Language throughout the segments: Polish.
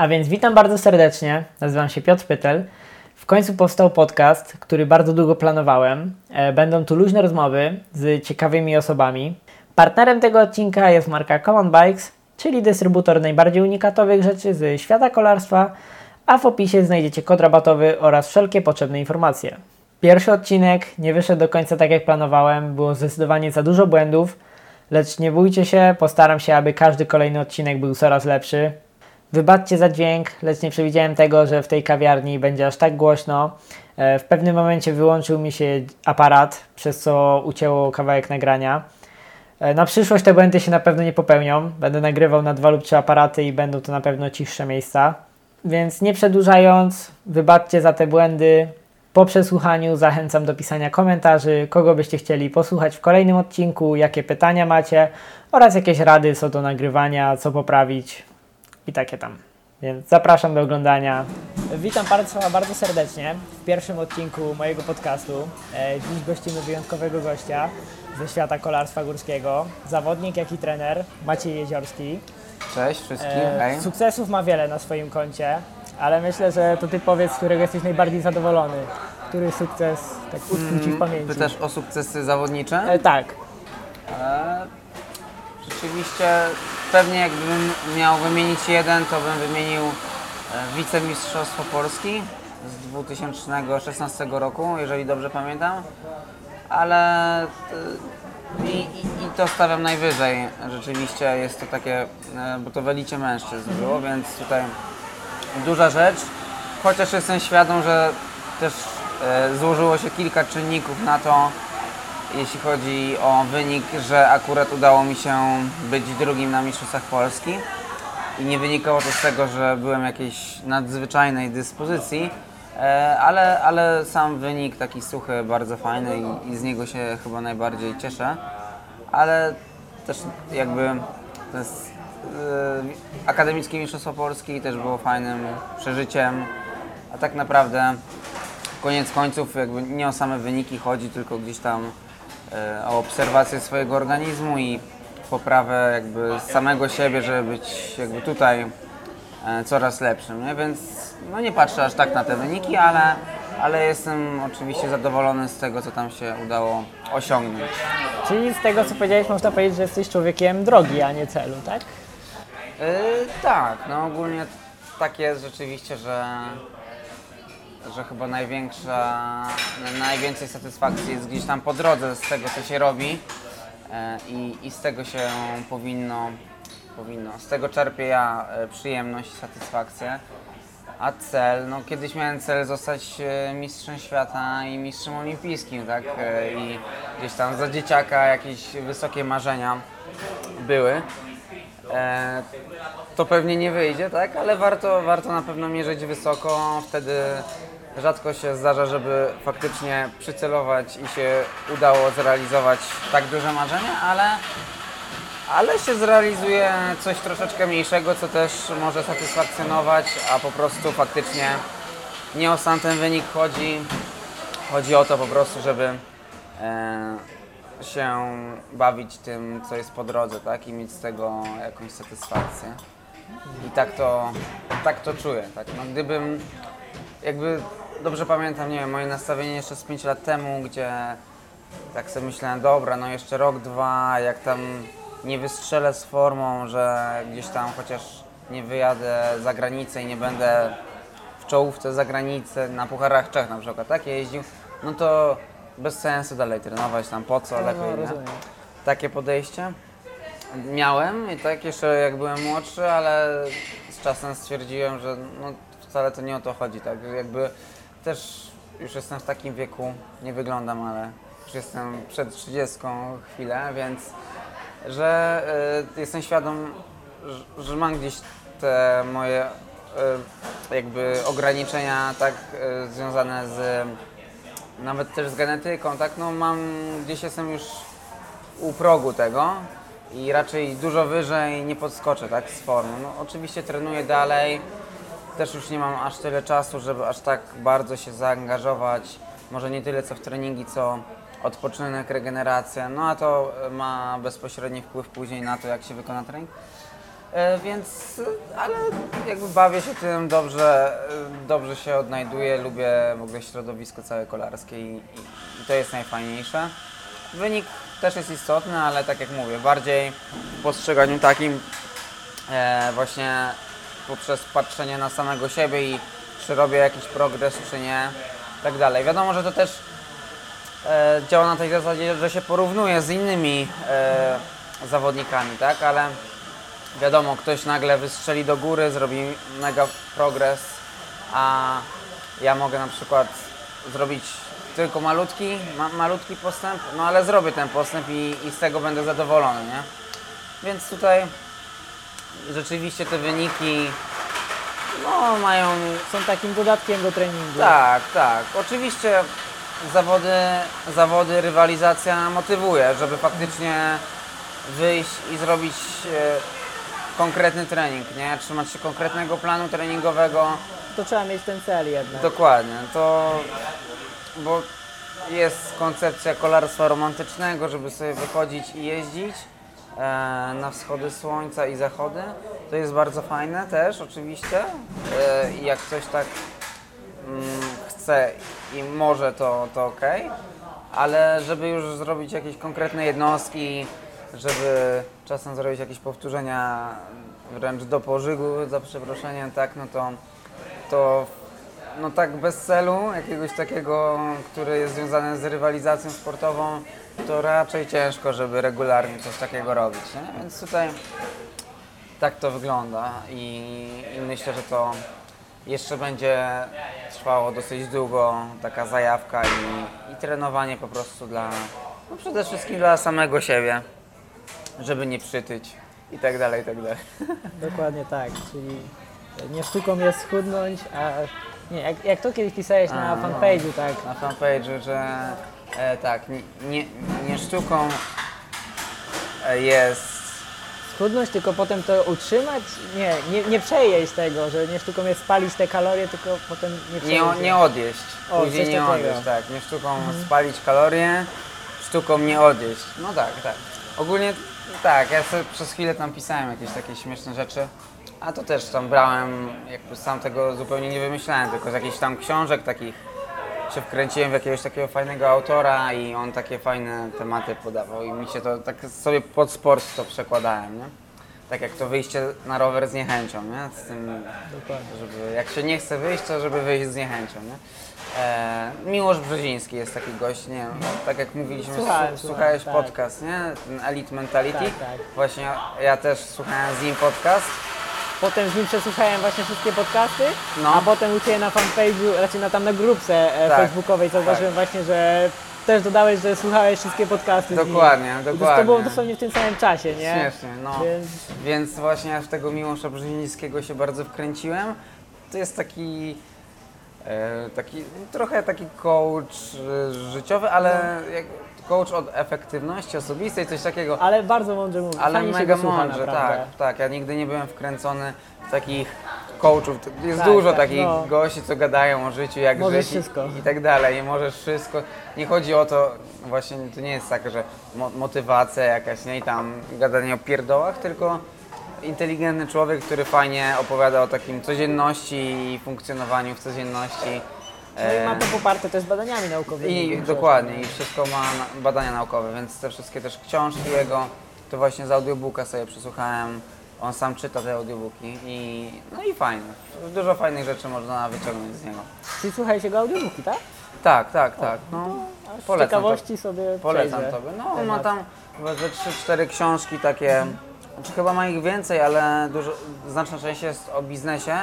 A więc witam bardzo serdecznie. Nazywam się Piotr Pytel. W końcu powstał podcast, który bardzo długo planowałem. E, Będą tu luźne rozmowy z ciekawymi osobami. Partnerem tego odcinka jest marka Common Bikes, czyli dystrybutor najbardziej unikatowych rzeczy z świata kolarstwa, a w opisie znajdziecie kod rabatowy oraz wszelkie potrzebne informacje. Pierwszy odcinek nie wyszedł do końca tak jak planowałem, było zdecydowanie za dużo błędów, lecz nie bójcie się, postaram się, aby każdy kolejny odcinek był coraz lepszy. Wybaczcie za dźwięk, lecz nie przewidziałem tego, że w tej kawiarni będzie aż tak głośno. E, W pewnym momencie wyłączył mi się aparat, przez co ucięło kawałek nagrania. E, Na przyszłość te błędy się na pewno nie popełnią. Będę nagrywał na dwa lub trzy aparaty i będą to na pewno cichsze miejsca. Więc nie przedłużając, wybaczcie za te błędy. Po przesłuchaniu zachęcam do pisania komentarzy, kogo byście chcieli posłuchać w kolejnym odcinku, jakie pytania macie oraz jakieś rady co do nagrywania, co poprawić i takie tam. Więc zapraszam do oglądania. Witam Państwa bardzo serdecznie w pierwszym odcinku mojego podcastu. E, Dziś gościmy wyjątkowego gościa ze świata kolarstwa górskiego. Zawodnik, jak i trener Maciej Jeziorski. Cześć wszystkim, E. Sukcesów ma wiele na swoim koncie, ale myślę, że to Ty powiedz, z którego jesteś najbardziej zadowolony. Który sukces tak utkwi Ci w pamięci? Pytasz o sukcesy zawodnicze? E, tak. E, rzeczywiście pewnie jakbym miał wymienić jeden, to bym wymienił e, wicemistrzostwo Polski z 2016 roku, jeżeli dobrze pamiętam. Ale e, i, i, to stawiam najwyżej. Rzeczywiście jest to takie, e, bo to w elicie mężczyzn było, więc tutaj duża rzecz. Chociaż jestem świadom, że też złożyło się kilka czynników na to, jeśli chodzi o wynik, że akurat udało mi się być drugim na Mistrzostwach Polski. I nie wynikało to z tego, że byłem jakiejś nadzwyczajnej dyspozycji, e, ale, ale sam wynik taki suchy, bardzo fajny i, i z niego się chyba najbardziej cieszę. Ale też jakby to jest e, Akademickie Mistrzostwo Polski też było fajnym przeżyciem, a tak naprawdę koniec końców jakby nie o same wyniki chodzi, tylko gdzieś tam o obserwację swojego organizmu i poprawę jakby samego siebie, żeby być jakby tutaj e, coraz lepszym, nie? Więc no nie patrzę aż tak na te wyniki, ale, ale jestem oczywiście zadowolony z tego, co tam się udało osiągnąć. Czyli z tego, co powiedziałeś, można powiedzieć, że jesteś człowiekiem drogi, a nie celu, tak? Yy, tak, no ogólnie tak jest rzeczywiście, że, że chyba największa, najwięcej satysfakcji jest gdzieś tam po drodze z tego, co się robi e, i, i z tego się powinno, powinno, z tego czerpię ja e, przyjemność satysfakcję. A cel, no kiedyś miałem cel zostać e, mistrzem świata i mistrzem olimpijskim, tak? I gdzieś tam za dzieciaka jakieś wysokie marzenia były. E, to pewnie nie wyjdzie, tak? Ale warto, warto na pewno mierzyć wysoko. Wtedy rzadko się zdarza, żeby faktycznie przycelować i się udało zrealizować tak duże marzenie, ale, ale się zrealizuje coś troszeczkę mniejszego, co też może satysfakcjonować, a po prostu faktycznie nie o sam ten wynik chodzi. Chodzi o to po prostu, żeby e, się bawić tym, co jest po drodze, tak? I mieć z tego jakąś satysfakcję. I tak to, tak to czuję, tak? No, gdybym, jakby dobrze pamiętam, nie wiem, moje nastawienie jeszcze z 5 lat temu, gdzie tak sobie myślałem, dobra, no jeszcze rok, dwa, jak tam nie wystrzelę z formą, że gdzieś tam chociaż nie wyjadę za granicę i nie będę w czołówce za granicę, na Pucharach Czech na przykład, tak, jeździł, no to bez sensu dalej trenować, tam po co, lepiej, nie? rozumiem. Takie podejście miałem i tak jeszcze jak byłem młodszy, ale z czasem stwierdziłem, że no, wcale to nie o to chodzi, tak, jakby też już jestem w takim wieku, nie wyglądam, ale już jestem przed 30 chwilę, więc że y, jestem świadom, że, że mam gdzieś te moje y, jakby ograniczenia tak y, związane z nawet też z genetyką, tak, no mam, gdzieś jestem już u progu tego i raczej dużo wyżej nie podskoczę, tak, z formą. No oczywiście trenuję dalej, też już nie mam aż tyle czasu, żeby aż tak bardzo się zaangażować, może nie tyle co w treningi, co odpoczynek, regeneracja, no a to ma bezpośredni wpływ później na to, jak się wykona trening. E, więc, e, ale jakby bawię się tym dobrze, e, dobrze się odnajduję, lubię w ogóle środowisko całe kolarskie i, i, i to jest najfajniejsze. Wynik też jest istotny, ale tak jak mówię, bardziej w postrzeganiu takim e, właśnie poprzez patrzenie na samego siebie i czy robię jakiś progres, czy nie, tak dalej. Wiadomo, że to też e, działa na tej zasadzie, że się porównuje z innymi e, zawodnikami, tak, ale wiadomo, ktoś nagle wystrzeli do góry, zrobi mega progres, a ja mogę na przykład zrobić tylko malutki, ma, malutki postęp, no ale zrobię ten postęp i, i z tego będę zadowolony, nie? Więc tutaj rzeczywiście te wyniki no, mają Są takim dodatkiem do treningu. tak, tak. Oczywiście zawody, zawody, rywalizacja motywuje, żeby faktycznie wyjść i zrobić e, konkretny trening, nie? Trzymać się konkretnego planu treningowego. To trzeba mieć ten cel jednak. Dokładnie, to bo jest koncepcja kolarstwa romantycznego, żeby sobie wychodzić i jeździć na wschody słońca i zachody. To jest bardzo fajne też oczywiście. E, jak ktoś tak mm, chce i może, to, to ok. Ale żeby już zrobić jakieś konkretne jednostki, żeby czasem zrobić jakieś powtórzenia wręcz do pożygu, za przeproszeniem, tak, no to, to no tak bez celu, jakiegoś takiego, który jest związany z rywalizacją sportową, to raczej ciężko, żeby regularnie coś takiego robić. Nie? Więc tutaj tak to wygląda i, i myślę, że to jeszcze będzie trwało dosyć długo, taka zajawka i, i trenowanie po prostu dla, no przede wszystkim dla samego siebie, żeby nie przytyć i tak dalej, i tak dalej. Dokładnie tak, czyli nie sztuką jest schudnąć, a nie, jak, jak to kiedyś pisałeś na A, no. fanpage'u, tak, na fanpage'u, że e, tak, nie, nie, nie sztuką e, jest, schudnąć, tylko potem to utrzymać, nie, nie, nie przejeść tego, że nie sztuką jest spalić te kalorie, tylko potem nie nie, przejeść. nie odjeść, O, później coś nie takiego. odjeść, tak, nie sztuką spalić kalorie, sztuką nie odjeść, no tak, tak. Ogólnie tak, ja sobie przez chwilę tam pisałem jakieś takie śmieszne rzeczy, a to też tam brałem, jakby sam tego zupełnie nie wymyślałem, tylko z jakichś tam książek takich się wkręciłem w jakiegoś takiego fajnego autora i on takie fajne tematy podawał i mi się to tak sobie pod sport to przekładałem, nie? Tak jak to wyjście na rower z niechęcią, nie? Z tym, żeby jak się nie chce wyjść, to żeby wyjść z niechęcią, nie? E, Miłosz Brzeziński jest taki gość, nie wiem, tak jak mówiliśmy, Słuchałem, słuchałeś słuchałem, tak. podcast, nie? Ten Elite Mentality. Tak, tak. Właśnie ja, ja też słuchałem z nim podcast. Potem z nim przesłuchałem właśnie wszystkie podcasty, No. a potem u Ciebie na fanpage'u, raczej na tam na grupce e, Tak, facebookowej zauważyłem właśnie, że też dodałeś, że słuchałeś wszystkie podcasty z nim. Dokładnie, I To, to dokładnie. było dosłownie w tym samym czasie, nie? Śmiesznie, no. Więc Więc właśnie w tego Miłosza Brzezińskiego się bardzo wkręciłem. To jest taki, e, taki trochę taki coach e, życiowy, ale jak, coach od efektywności osobistej, coś takiego. ale bardzo mądrze mówi. Ale Fajnie się mega go słucha, mądrze, naprawdę. tak, tak. Ja nigdy nie byłem wkręcony w takich coachów. Jest Tak, dużo tak, takich no. gości, co gadają o życiu, jak Możesz żyć i- wszystko. i tak dalej. I możesz wszystko. Nie chodzi o to, właśnie to nie jest tak, że mo- motywacja jakaś, nie i tam gadanie o pierdołach, tylko inteligentny człowiek, który fajnie opowiada o takim codzienności i funkcjonowaniu w codzienności. No i E, ma to poparte też badaniami naukowymi. i dokładnie, i wszystko ma na- badania naukowe, więc te wszystkie też książki jego, to właśnie z audiobooka sobie przesłuchałem. On sam czyta te audiobooki i no i fajne. Dużo fajnych rzeczy można wyciągnąć z niego. Czyli słuchałeś jego audiobooki, tak? Tak, tak, tak. No, A z polecam ciekawości sobie Polecam przejrzę tobie. No, on ma temat. tam chyba ze 3-4 książki takie. Znaczy chyba ma ich więcej, ale dużo, znaczna część jest o biznesie.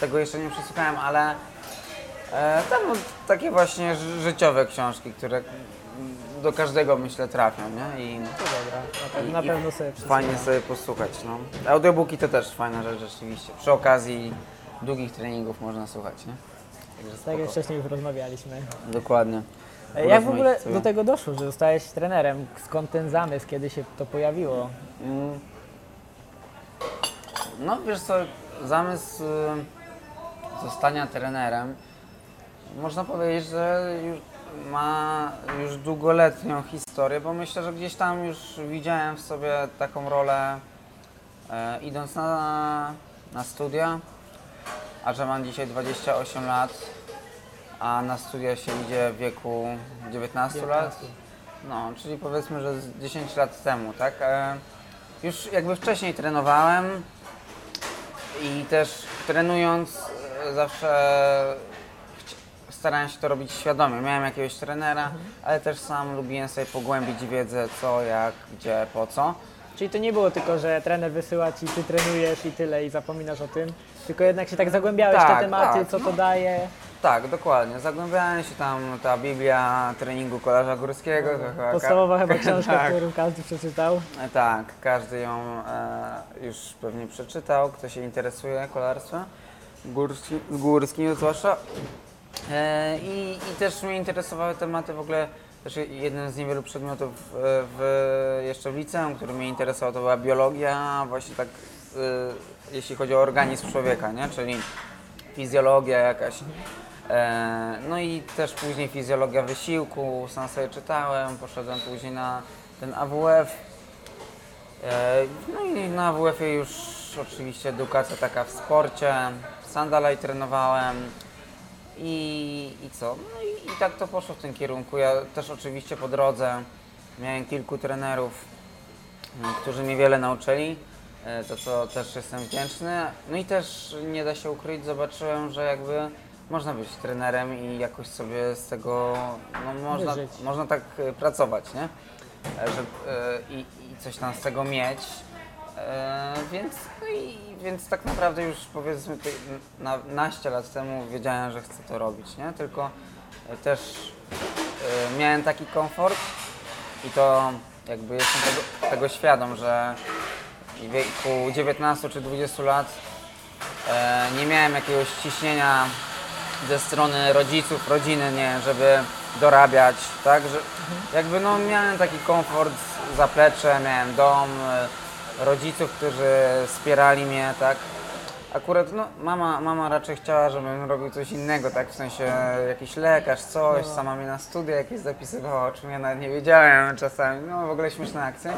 Tego jeszcze nie przesłuchałem, ale e, tam no, takie właśnie ży- życiowe książki, które do każdego myślę trafią, nie? I To dobra, na, pe- I- na i pewno sobie fajnie sobie posłuchać, no. Audiobooki to też fajna rzecz rzeczywiście. Przy okazji długich treningów można słuchać, nie? Także Tak spoko. jak wcześniej już rozmawialiśmy. Dokładnie. E, Jak w ogóle sobie. do tego doszło, że zostałeś trenerem? Skąd ten zamysł, kiedy się to pojawiło? Mm. No wiesz co, zamysł y, zostania trenerem można powiedzieć, że już ma już długoletnią historię, bo myślę, że gdzieś tam już widziałem w sobie taką rolę E, idąc na, na studia, a że mam dzisiaj 28 lat, a na studia się idzie w wieku 19 lat, no, czyli powiedzmy, że z 10 lat temu, tak? E, już jakby wcześniej trenowałem i też trenując e, zawsze starałem się to robić świadomie. Miałem jakiegoś trenera, ale też sam lubiłem sobie pogłębić wiedzę co, jak, gdzie, po co. Czyli to nie było tylko, że trener wysyła ci, ty trenujesz i tyle i zapominasz o tym, tylko jednak się tak zagłębiałeś w te Tak, tematy, tak. co to daje. Tak, dokładnie. Zagłębiałem się tam, ta Biblia treningu kolarza górskiego. ka- Podstawowa chyba książka, tak. którą każdy przeczytał. Tak, każdy ją e, już pewnie przeczytał, kto się interesuje kolarstwem górski, górskim zwłaszcza. E, i, I też mnie interesowały tematy w ogóle, też jednym z niewielu przedmiotów e, w, jeszcze w liceum, który mnie interesował, to była biologia, właśnie tak e, jeśli chodzi o organizm człowieka, nie? czyli fizjologia jakaś. No i też później fizjologia wysiłku, sam sobie czytałem, poszedłem później na ten AWF. No i na AWF-ie już oczywiście edukacja taka w sporcie, sam dalej trenowałem i, i co? No i, i tak to poszło w tym kierunku. Ja też oczywiście po drodze miałem kilku trenerów, m, którzy mnie wiele nauczyli, e, za co też jestem wdzięczny. No i też nie da się ukryć, zobaczyłem, że jakby można być trenerem i jakoś sobie z tego, no można, Wyżyć. można tak e, pracować, nie? E, Że, i, I coś tam z tego mieć. E, więc, no i, więc tak naprawdę już powiedzmy ty, na, naście lat temu wiedziałem, że chcę to robić, nie? Tylko e, też e, miałem taki komfort i to jakby jestem tego, tego świadom, że w wieku 19 czy 20 lat e, nie miałem jakiegoś ciśnienia ze strony rodziców, rodziny, nie, żeby dorabiać, tak, że jakby no miałem taki komfort, zaplecze, miałem dom, e, rodziców, którzy wspierali mnie, tak. Akurat no, mama, mama raczej chciała, żebym robił coś innego, tak, w sensie jakiś lekarz, coś, sama mnie na studia jakieś zapisywała, o czym ja nawet nie wiedziałem czasami, no w ogóle śmieszne akcje.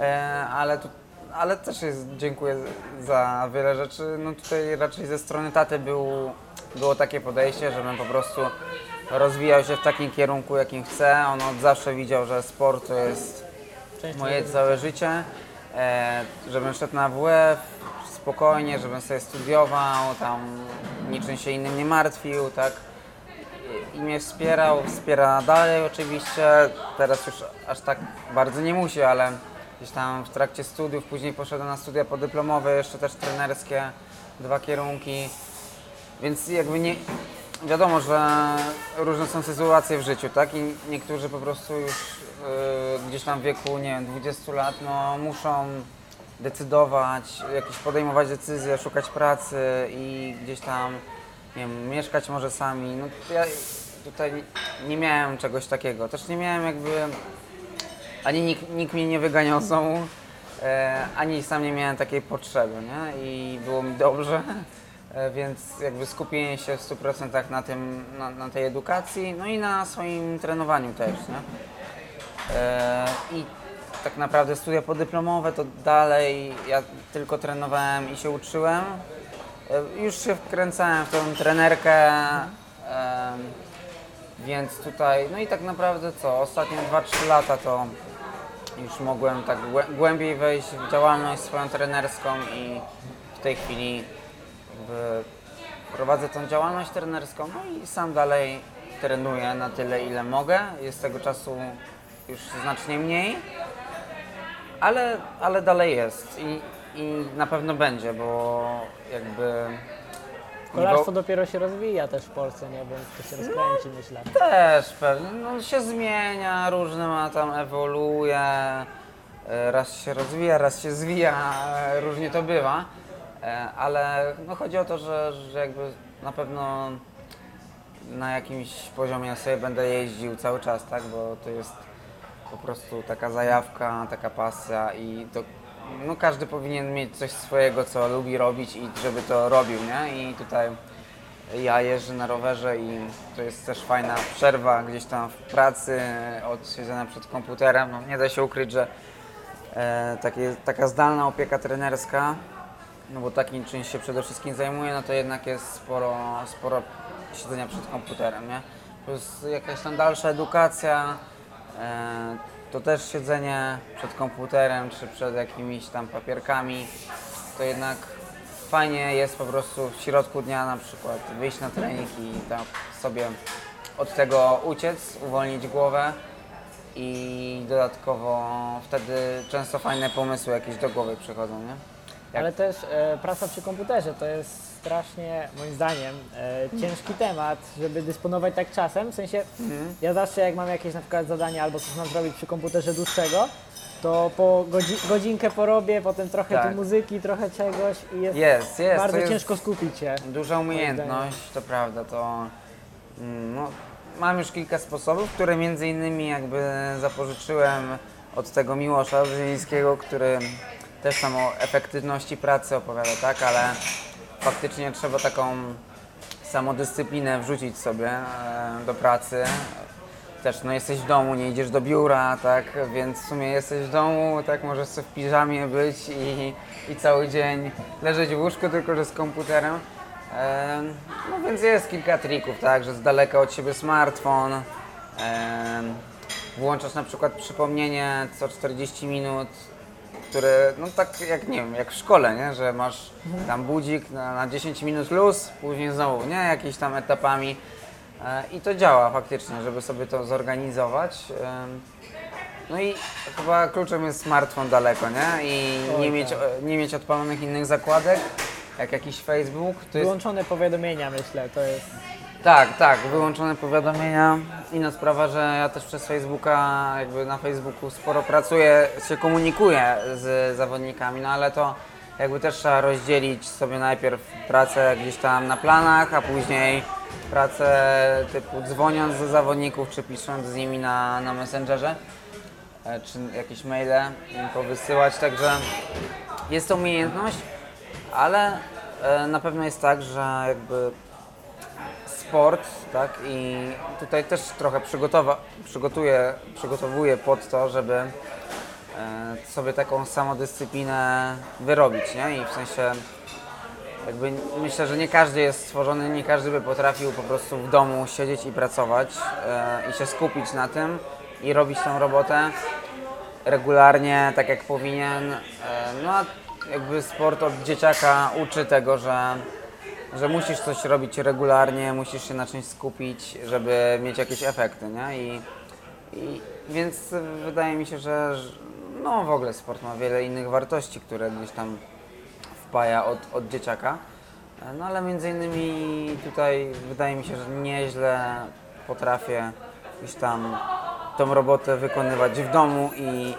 E, ale, tu, ale też jest, dziękuję za wiele rzeczy. No tutaj raczej ze strony taty był, było takie podejście, żebym po prostu rozwijał się w takim kierunku, jakim chcę. On od zawsze widział, że sport to jest moje całe życie. E, żebym szedł na WF spokojnie, żebym sobie studiował, tam niczym się innym nie martwił, tak i mnie wspierał, wspiera dalej oczywiście. Teraz już aż tak bardzo nie musi, ale gdzieś tam w trakcie studiów, później poszedłem na studia podyplomowe, jeszcze też trenerskie, dwa kierunki. Więc jakby nie. Wiadomo, że różne są sytuacje w życiu, tak? I niektórzy po prostu już yy, gdzieś tam w wieku, nie wiem, 20 lat, no muszą decydować, jakieś podejmować decyzje, szukać pracy i gdzieś tam, nie wiem, mieszkać może sami. No ja tutaj nie miałem czegoś takiego. Też nie miałem jakby, ani nikt, nikt mnie nie wyganiał z domu, e, ani sam nie miałem takiej potrzeby, nie? I było mi dobrze. E, Więc jakby skupienie się w 100% na, tym, na, na tej edukacji, no i na swoim trenowaniu też, nie? E, I tak naprawdę studia podyplomowe to dalej ja tylko trenowałem i się uczyłem. E, Już się wkręcałem w tą trenerkę, więc tutaj, no i tak naprawdę co, ostatnie 2-3 lata to już mogłem tak głę- głębiej wejść w działalność swoją trenerską i w tej chwili prowadzę tą działalność trenerską, no i sam dalej trenuję na tyle, ile mogę. Jest tego czasu już znacznie mniej, ale, ale dalej jest i, i na pewno będzie, bo jakby... Kolarstwo dopiero się rozwija też w Polsce, nie? Więc to się rozkręci, myślę. Też pewnie, no się zmienia, różne ma tam, ewoluuje, e, raz się rozwija, raz się zwija, e, różnie to bywa, E, ale no chodzi o to, że, że jakby na pewno na jakimś poziomie sobie będę jeździł cały czas, tak, bo to jest po prostu taka zajawka, taka pasja i to no każdy powinien mieć coś swojego, co lubi robić i żeby to robił, nie? I tutaj ja jeżdżę na rowerze i to jest też fajna przerwa gdzieś tam w pracy, od siedzenia przed komputerem. No, nie da się ukryć, że e, takie, taka zdalna opieka trenerska, no bo takim czymś się przede wszystkim zajmuję, no to jednak jest sporo, sporo siedzenia przed komputerem, nie? Plus jakaś tam dalsza edukacja, to też siedzenie przed komputerem czy przed jakimiś tam papierkami, to jednak fajnie jest po prostu w środku dnia na przykład wyjść na trening i tak sobie od tego uciec, uwolnić głowę i dodatkowo wtedy często fajne pomysły jakieś do głowy przychodzą, nie? Jak- Ale też e, praca przy komputerze to jest strasznie, moim zdaniem, e, ciężki temat, żeby dysponować tak czasem. W sensie, Mhm. ja zawsze jak mam jakieś na przykład zadanie albo coś mam zrobić przy komputerze dłuższego, to po godzi- godzinkę porobię, potem trochę Tak. tu muzyki, trochę czegoś i jest, Jest, jest, bardzo to jest ciężko skupić się. duża umiejętność, to prawda, to mm, no, mam już kilka sposobów, które między innymi jakby zapożyczyłem od tego Miłosza Brzezińskiego, który też tam o efektywności pracy opowiada, tak, ale faktycznie trzeba taką samodyscyplinę wrzucić sobie e, do pracy. Też no jesteś w domu, nie idziesz do biura, tak, więc w sumie jesteś w domu, tak, możesz sobie w piżamie być i, i cały dzień leżeć w łóżku, tylko że z komputerem. E, no więc jest kilka trików, tak, że z daleka od siebie smartfon, e, włączasz na przykład przypomnienie co 40 minut, które, no tak jak nie wiem, jak w szkole, nie? że masz tam budzik na, na 10 minut luz, później znowu, nie, jakimiś tam etapami e, i to działa faktycznie, żeby sobie to zorganizować. No i chyba kluczem jest smartfon daleko, nie? I nie mieć, tak. e, nie mieć odpalonych innych zakładek, jak jakiś Facebook. To jest, Wyłączone powiadomienia, myślę, to jest tak, tak, wyłączone powiadomienia. Inna sprawa, że ja też przez Facebooka, jakby na Facebooku sporo pracuję, się komunikuję z zawodnikami, no ale to jakby też trzeba rozdzielić sobie najpierw pracę gdzieś tam na planach, a później pracę typu dzwoniąc do zawodników, czy pisząc z nimi na, na Messengerze, e, czy jakieś maile im powysyłać, także jest to umiejętność, ale e, na pewno jest tak, że jakby sport, tak? I tutaj też trochę przygotowa- przygotuję, przygotowuję pod to, żeby e, sobie taką samodyscyplinę wyrobić, nie? I w sensie jakby myślę, że nie każdy jest stworzony, nie każdy by potrafił po prostu w domu siedzieć i pracować e, i się skupić na tym i robić tą robotę regularnie, tak jak powinien. E, no a jakby sport od dzieciaka uczy tego, że że musisz coś robić regularnie, musisz się na czymś skupić, żeby mieć jakieś efekty, nie? I, i więc wydaje mi się, że no w ogóle sport ma wiele innych wartości, które gdzieś tam wpaja od, od dzieciaka. No ale między innymi tutaj wydaje mi się, że nieźle potrafię gdzieś tam tą robotę wykonywać w domu i,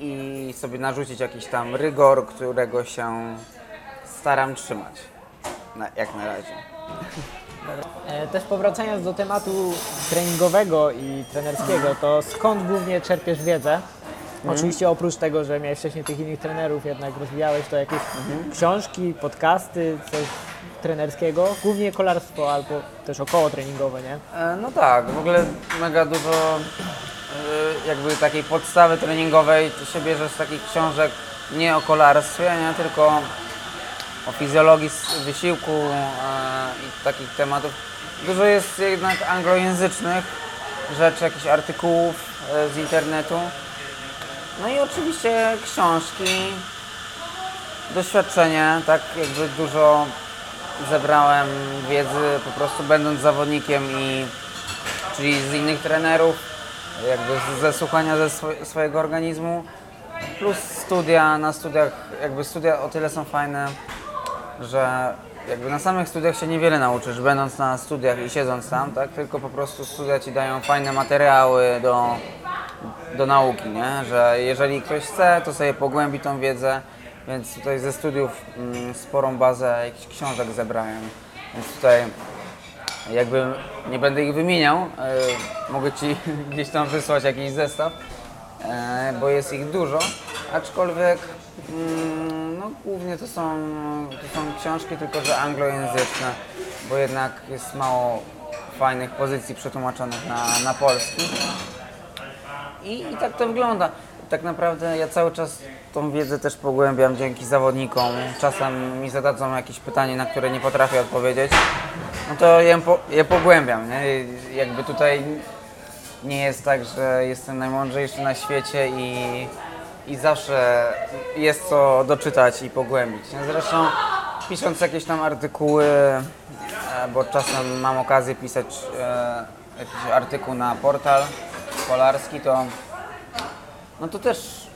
i sobie narzucić jakiś tam rygor, którego się staram trzymać. Na, jak na razie. E, Też powracając do tematu treningowego i trenerskiego, to skąd głównie czerpiesz wiedzę? Oczywiście oprócz tego, że miałeś wcześniej tych innych trenerów, jednak rozwijałeś to jakieś książki, podcasty, coś trenerskiego, głównie kolarstwo albo też około treningowe, nie? E, No tak, w ogóle mega dużo e, jakby takiej podstawy treningowej to się bierze z takich książek nie o kolarstwie, nie tylko o fizjologii wysiłku i takich tematów. Dużo jest jednak anglojęzycznych rzeczy, jakichś artykułów e, z internetu. No i oczywiście książki, doświadczenie, tak jakby dużo zebrałem wiedzy po prostu będąc zawodnikiem i czyli z innych trenerów, jakby ze słuchania ze swo- swojego organizmu, plus studia, na studiach, jakby studia o tyle są fajne, że jakby na samych studiach się niewiele nauczysz, będąc na studiach i siedząc tam, tak? Tylko po prostu studia ci dają fajne materiały do, do nauki, nie? Że jeżeli ktoś chce, to sobie pogłębi tą wiedzę, więc tutaj ze studiów mm, sporą bazę jakichś książek zebrałem, więc tutaj jakby nie będę ich wymieniał, e, mogę Ci gdzieś tam wysłać jakiś zestaw, e, bo jest ich dużo, aczkolwiek no, głównie to są, to są książki, tylko że anglojęzyczne, bo jednak jest mało fajnych pozycji przetłumaczonych na, na polski. I, I tak to wygląda. tak naprawdę ja cały czas tą wiedzę też pogłębiam dzięki zawodnikom. Czasem mi zadadzą jakieś pytanie, na które nie potrafię odpowiedzieć. No to je, je pogłębiam. Nie? Jakby tutaj nie jest tak, że jestem najmądrzejszy na świecie i, i zawsze jest co doczytać i pogłębić. Nie? Zresztą pisząc jakieś tam artykuły, e, bo czasem mam okazję pisać e, jakiś artykuł na portal polarski, to no to też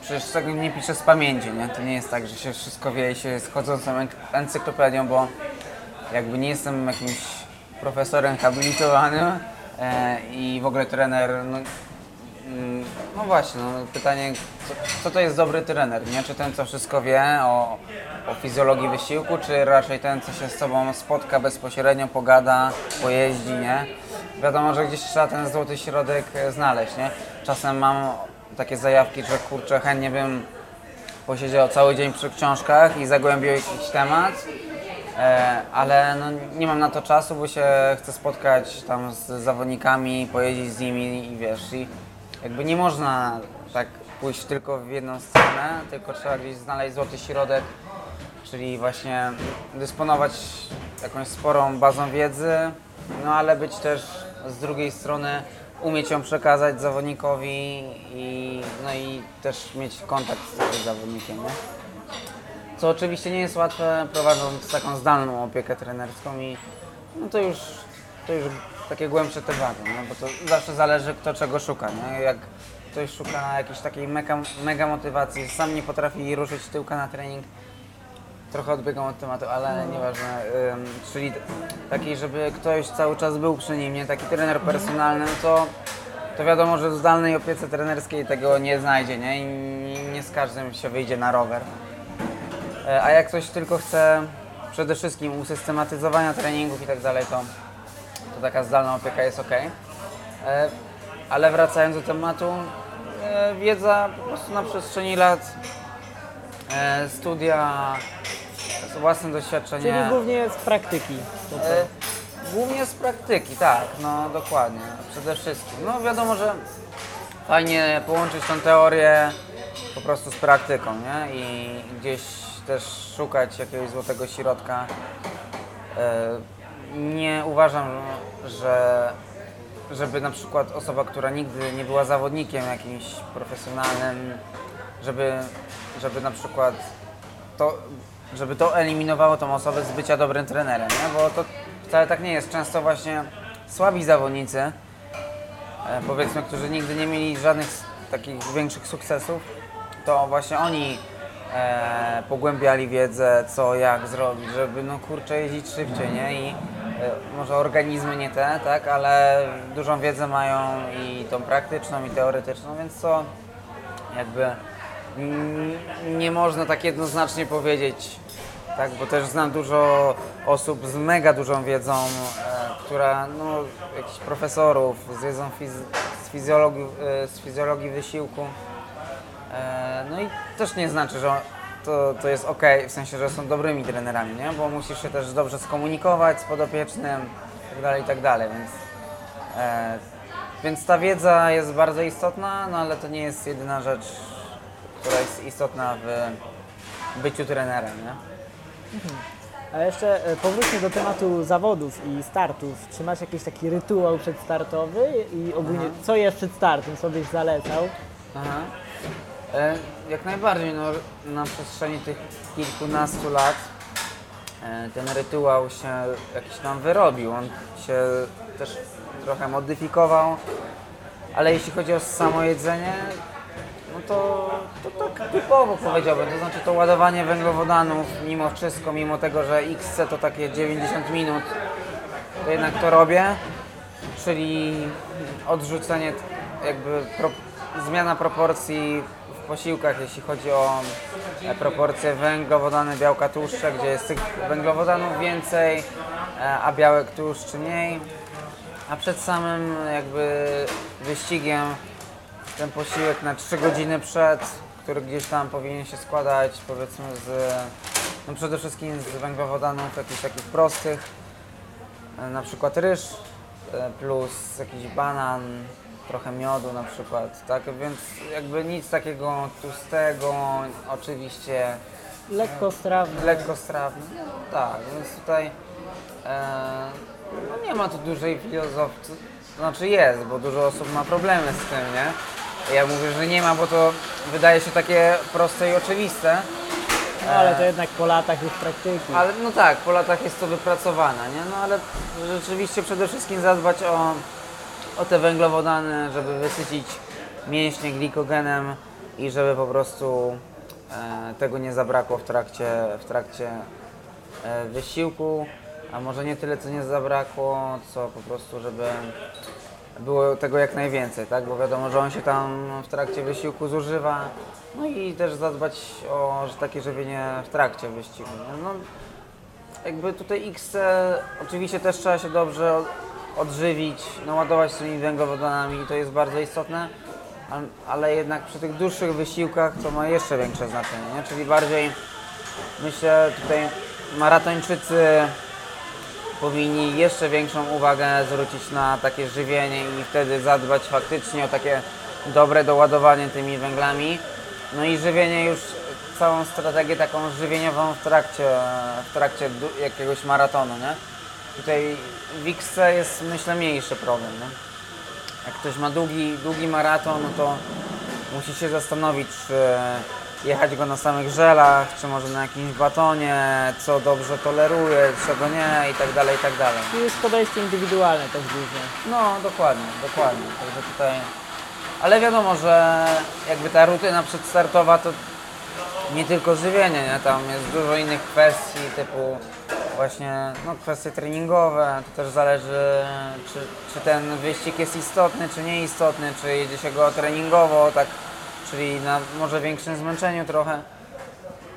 przecież tego nie piszę z pamięci, nie? To nie jest tak, że się wszystko wie i się jest chodzącą enk- encyklopedią, bo jakby nie jestem jakimś profesorem habilitowanym e, i w ogóle trener, no, no właśnie, no, pytanie, co, co to jest dobry trener, nie? Czy ten, co wszystko wie o, o fizjologii wysiłku, czy raczej ten, co się z sobą spotka bezpośrednio, pogada, pojeździ, nie? Wiadomo, że gdzieś trzeba ten złoty środek e, znaleźć, nie? Czasem mam takie zajawki, że kurczę, chętnie bym posiedział cały dzień przy książkach i zagłębił jakiś temat, e, ale no, nie mam na to czasu, bo się chcę spotkać tam z zawodnikami, pojeździć z nimi i wiesz, i jakby nie można tak pójść tylko w jedną stronę, tylko trzeba gdzieś znaleźć złoty środek, czyli właśnie dysponować jakąś sporą bazą wiedzy, no ale być też z drugiej strony umieć ją przekazać zawodnikowi i, no i też mieć kontakt z zawodnikiem, nie? Co oczywiście nie jest łatwe prowadząc taką zdalną opiekę trenerską i no to już, to już takie głębsze tematy, no bo to zawsze zależy kto czego szuka, nie? Jak ktoś szuka jakiejś takiej mega, mega motywacji, sam nie potrafi ruszyć tyłka na trening, trochę odbiegam od tematu, ale nieważne. Ym, czyli taki, żeby ktoś cały czas był przy nim, nie taki trener personalny, no to, to wiadomo, że w zdalnej opiece trenerskiej tego nie znajdzie, nie? I nie- nie z każdym się wyjdzie na rower. E, A jak ktoś tylko chce przede wszystkim usystematyzowania treningów i tak dalej, to, to taka zdalna opieka jest ok. Ale wracając do tematu, e, wiedza po prostu na przestrzeni lat, e, studia, własne doświadczenie. Czyli głównie z praktyki. E, Głównie z praktyki, tak, no dokładnie, przede wszystkim. No wiadomo, że fajnie połączyć tą teorię po prostu z praktyką, nie? I gdzieś też szukać jakiegoś złotego środka. Nie uważam, że żeby na przykład osoba, która nigdy nie była zawodnikiem jakimś profesjonalnym, żeby, żeby na przykład to, żeby to eliminowało tą osobę z bycia dobrym trenerem, nie? bo to wcale tak nie jest. Często właśnie słabi zawodnicy, e, powiedzmy, którzy nigdy nie mieli żadnych takich większych sukcesów, to właśnie oni e, pogłębiali wiedzę, co, jak zrobić, żeby no kurczę jeździć szybciej, nie? I e, może organizmy nie te, tak, ale dużą wiedzę mają i tą praktyczną i teoretyczną, więc to jakby nie można tak jednoznacznie powiedzieć, tak, bo też znam dużo osób z mega dużą wiedzą, e, która, no, jakichś profesorów z wiedzą fiz- z, fizjologii, e, z fizjologii wysiłku. E, no i też nie znaczy, że to, to jest ok, w sensie, że są dobrymi trenerami, nie? Bo musisz się też dobrze skomunikować z podopiecznym itd., itd., więc, e, więc ta wiedza jest bardzo istotna, no ale to nie jest jedyna rzecz, która jest istotna w byciu trenerem, nie? A jeszcze e, powróćmy do tematu zawodów i startów. Czy masz jakiś taki rytuał przedstartowy i ogólnie co jest przed startem, co byś zalecał? Aha. E, jak najbardziej, no, na przestrzeni tych kilkunastu lat e, ten rytuał się jakiś tam wyrobił. On się też trochę modyfikował, ale jeśli chodzi o samo jedzenie, no to, to tak typowo powiedziałbym. To znaczy to ładowanie węglowodanów mimo wszystko, mimo tego, że XC to takie 90 minut, to jednak to robię czyli odrzucenie, jakby pro, zmiana proporcji posiłkach, jeśli chodzi o e, proporcje węglowodany, białka, tłuszcze, gdzie jest tych węglowodanów więcej, e, a białek, tłuszcz mniej. A przed samym jakby wyścigiem ten posiłek na 3 godziny przed, który gdzieś tam powinien się składać powiedzmy z, no przede wszystkim z węglowodanów jakichś takich prostych, e, na przykład ryż plus jakiś banan, trochę miodu na przykład, tak? Więc jakby nic takiego tłustego, oczywiście Lekko strawny. lekko strawny. No, tak, więc tutaj e, no nie ma tu dużej filozofii, znaczy jest, bo dużo osób ma problemy z tym, nie? Ja mówię, że nie ma, bo to wydaje się takie proste i oczywiste, No ale to jednak po latach już praktyki. ale no tak, po latach jest to wypracowane, nie? No ale rzeczywiście przede wszystkim zadbać o, o te węglowodany, żeby wysycić mięśnie glikogenem i żeby po prostu e, tego nie zabrakło w trakcie, w trakcie e, wysiłku, a może nie tyle co nie zabrakło, co po prostu, żeby było tego jak najwięcej, tak? Bo wiadomo, że on się tam w trakcie wysiłku zużywa. No i też zadbać o takie żywienie w trakcie wyścigu. No, jakby tutaj X e, oczywiście też trzeba się dobrze odżywić, naładować tymi węglowodanami, to jest bardzo istotne, ale jednak przy tych dłuższych wysiłkach to ma jeszcze większe znaczenie, nie? czyli bardziej myślę tutaj maratończycy powinni jeszcze większą uwagę zwrócić na takie żywienie i wtedy zadbać faktycznie o takie dobre doładowanie tymi węglami. No i żywienie już, całą strategię taką żywieniową w trakcie, w trakcie jakiegoś maratonu, nie? Tutaj w X jest myślę mniejszy problem, nie? Jak ktoś ma długi, długi maraton, no to musi się zastanowić, czy jechać go na samych żelach, czy może na jakimś batonie, co dobrze toleruje, czego nie i tak dalej, i tak dalej. To jest podejście indywidualne też głównie. No, dokładnie, dokładnie. Także tutaj... Ale wiadomo, że jakby ta rutyna przedstartowa to nie tylko żywienie, nie? Tam jest dużo innych kwestii typu właśnie no, kwestie treningowe. To też zależy, czy, czy ten wyścig jest istotny, czy nieistotny, czy jedzie się go treningowo, tak, czyli na może większym zmęczeniu trochę.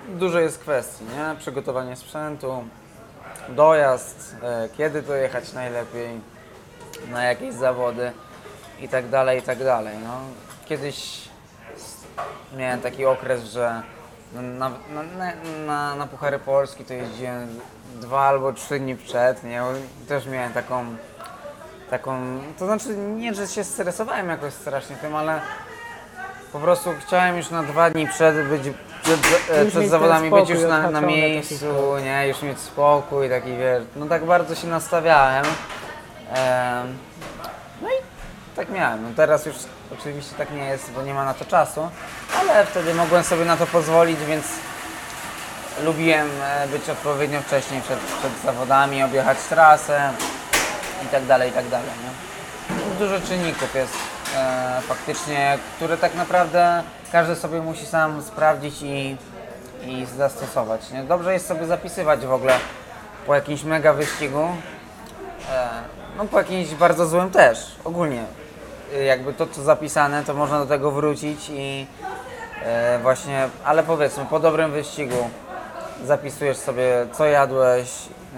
Dużo jest kwestii, nie? Przygotowanie sprzętu, dojazd, e, kiedy dojechać najlepiej, na jakieś zawody i tak dalej, i tak dalej. No, kiedyś miałem taki okres, że na, na, na, na Puchary Polski to jeździłem dwa albo trzy dni przed, nie? Też miałem taką, taką, to znaczy nie, że się stresowałem jakoś strasznie tym, ale po prostu chciałem już na dwa dni przed być przed, e, przed zawodami być już na, na miejscu, nie, już mieć spokój, taki wiesz, no tak bardzo się nastawiałem. Em, no i tak miałem. No teraz już oczywiście tak nie jest, bo nie ma na to czasu, ale wtedy mogłem sobie na to pozwolić, więc lubiłem e, być odpowiednio wcześniej przed, przed zawodami, objechać trasę i tak dalej, i tak. Nie? Dużo czynników jest e, faktycznie, które tak naprawdę każdy sobie musi sam sprawdzić i, i zastosować. Nie? Dobrze jest sobie zapisywać w ogóle po jakimś mega wyścigu, e, no po jakimś bardzo złym też, ogólnie. E, Jakby to, co zapisane, to można do tego wrócić i e, właśnie, ale powiedzmy, po dobrym wyścigu zapisujesz sobie, co jadłeś,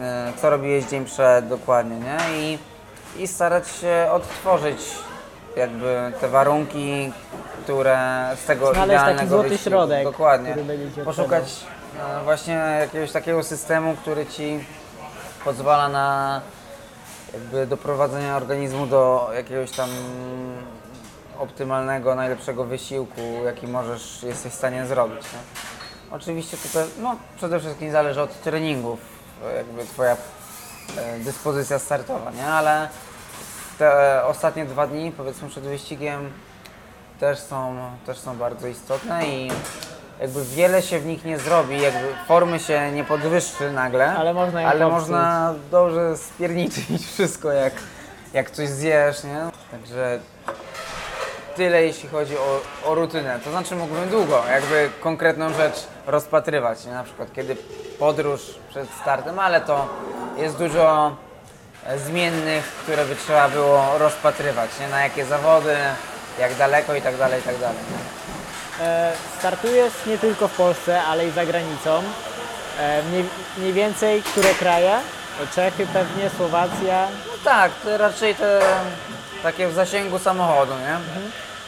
e, co robiłeś dzień przed, dokładnie, nie? I, i starać się odtworzyć jakby te warunki, które z tego Znaleźć taki idealnego złoty wyścigu, środek, dokładnie, który będzie poszukać e, właśnie jakiegoś takiego systemu, który ci pozwala na jakby doprowadzenia organizmu do jakiegoś tam optymalnego, najlepszego wysiłku, jaki możesz, jesteś w stanie zrobić. Nie? Oczywiście to te, no, przede wszystkim zależy od treningów, jakby twoja e, dyspozycja startowa, nie? Ale te ostatnie dwa dni, powiedzmy przed wyścigiem, też są, też są bardzo istotne i jakby wiele się w nich nie zrobi, jakby formy się nie podwyższy nagle, Ale można ale popsuć. można dobrze spierniczyć wszystko, jak, jak coś zjesz, nie? Także tyle jeśli chodzi o, o rutynę. To znaczy mógłbym długo jakby konkretną rzecz rozpatrywać, nie? na przykład kiedy podróż przed startem, ale to jest dużo e, zmiennych, które by trzeba było rozpatrywać, nie? na jakie zawody, jak daleko i tak dalej, i tak dalej. E, startujesz nie tylko w Polsce, ale i za granicą. E, mniej, mniej więcej które kraje? Czechy pewnie, Słowacja. No tak, to raczej te takie w zasięgu samochodu, nie?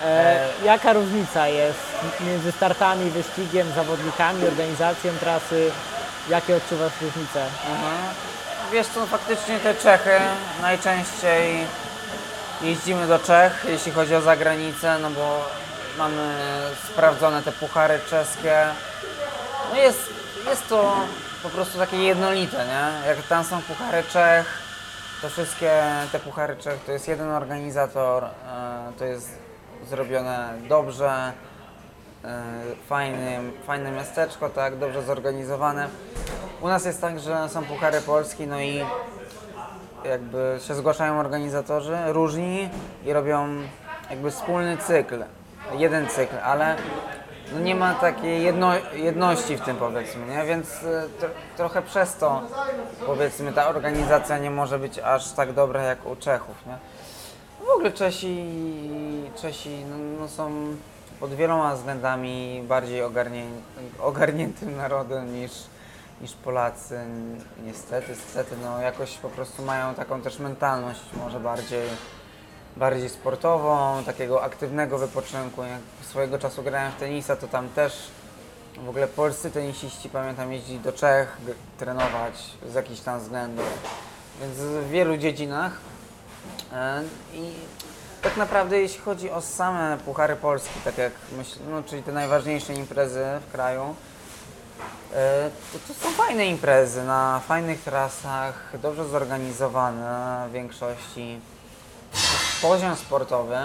E, jaka różnica jest między startami, wyścigiem, zawodnikami, organizacją trasy? Jakie odczuwasz różnice? Mhm. Wiesz co, faktycznie te Czechy najczęściej jeździmy do Czech, jeśli chodzi o zagranicę, no bo mamy sprawdzone te puchary czeskie. No jest, jest to po prostu takie jednolite, nie? Jak tam są puchary Czech, to wszystkie te puchary Czech to jest jeden organizator, e, to jest zrobione dobrze, e, fajny, fajne miasteczko, tak, dobrze zorganizowane. U nas jest tak, że są puchary Polski, no i jakby się zgłaszają organizatorzy różni i robią jakby wspólny cykl, jeden cykl, ale no nie ma takiej jedno, jedności w tym powiedzmy, nie? więc y, tro, trochę przez to powiedzmy ta organizacja nie może być aż tak dobra jak u Czechów. Nie? W ogóle Czesi, Czesi no, no są pod wieloma względami bardziej ogarnię, ogarniętym narodem niż, niż Polacy. Niestety, niestety, no jakoś po prostu mają taką też mentalność może bardziej bardziej sportową, takiego aktywnego wypoczynku. Jak swojego czasu grałem w tenisa, to tam też w ogóle polscy tenisiści, pamiętam, jeździli do Czech trenować z jakichś tam względów. Więc w wielu dziedzinach. E, I tak naprawdę jeśli chodzi o same Puchary Polski, tak jak myślę, no, czyli te najważniejsze imprezy w kraju, e, to, to są fajne imprezy na fajnych trasach, dobrze zorganizowane w większości poziom sportowy,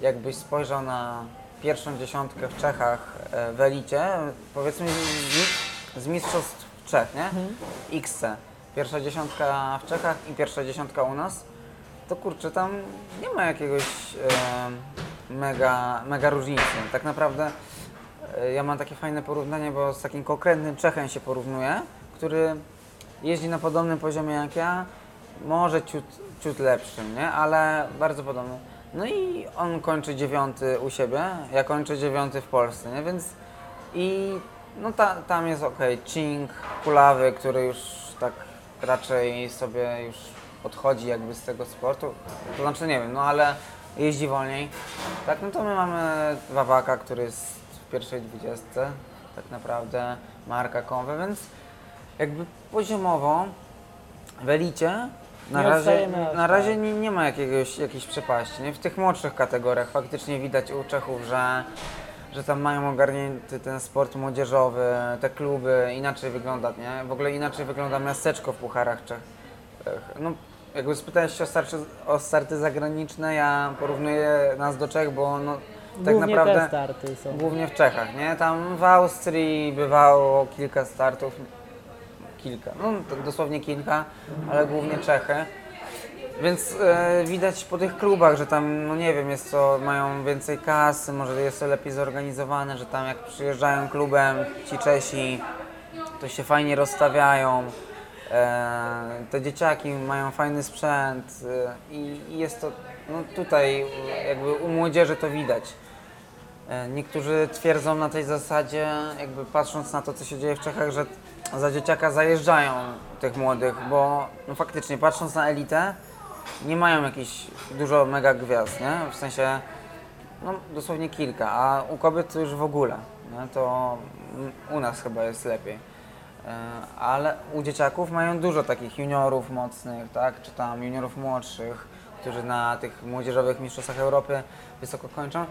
jakbyś spojrzał na pierwszą dziesiątkę w Czechach e, w elicie, powiedzmy z, mistrzostw Czech, nie? XC. Pierwsza dziesiątka w Czechach i pierwsza dziesiątka u nas, to kurczę, tam nie ma jakiegoś e, mega, mega różnicy. Tak naprawdę e, ja mam takie fajne porównanie, bo z takim konkretnym Czechem się porównuję, który jeździ na podobnym poziomie jak ja, może ciut, ciut lepszym, nie? Ale bardzo podobny. No i on kończy dziewiąty u siebie, ja kończę dziewiąty w Polsce, nie? Więc i no ta, tam jest ok, Ching, Kulawy, który już tak raczej sobie już odchodzi jakby z tego sportu. To znaczy nie wiem, no ale jeździ wolniej. Tak, no to my mamy Wawaka, który jest w pierwszej dwudziestce tak naprawdę, Marka Konwę, więc jakby poziomowo w elicie na Nie razie, na razie tak. nie, nie ma jakiegoś, jakiejś przepaści. Nie? W tych młodszych kategoriach faktycznie widać u Czechów, że, że tam mają ogarnięty ten sport młodzieżowy, te kluby, inaczej wygląda, nie? W ogóle inaczej wygląda miasteczko w Pucharach Czech. No, jakby spytałeś się o starty, o starty zagraniczne, ja porównuję nas do Czech, bo no, tak Głównie naprawdę... Głównie w Czechach, nie? Tam w Austrii bywało kilka startów, kilka, no to dosłownie kilka, ale głównie Czechy. Więc e, widać po tych klubach, że tam, no nie wiem, jest to, mają więcej kasy, może jest to lepiej zorganizowane, że tam jak przyjeżdżają klubem ci Czesi, to się fajnie rozstawiają. E, te dzieciaki mają fajny sprzęt e, i, i jest to, no tutaj jakby u młodzieży to widać. E, Niektórzy twierdzą na tej zasadzie, jakby patrząc na to, co się dzieje w Czechach, że za dzieciaka zajeżdżają tych młodych, bo no faktycznie patrząc na elitę, nie mają jakichś dużo mega gwiazd, nie? W sensie, no dosłownie kilka, a u kobiet to już w ogóle, nie? To u nas chyba jest lepiej. E, Ale u dzieciaków mają dużo takich juniorów mocnych, tak? Czy tam juniorów młodszych, którzy na tych młodzieżowych mistrzostwach Europy wysoko kończą.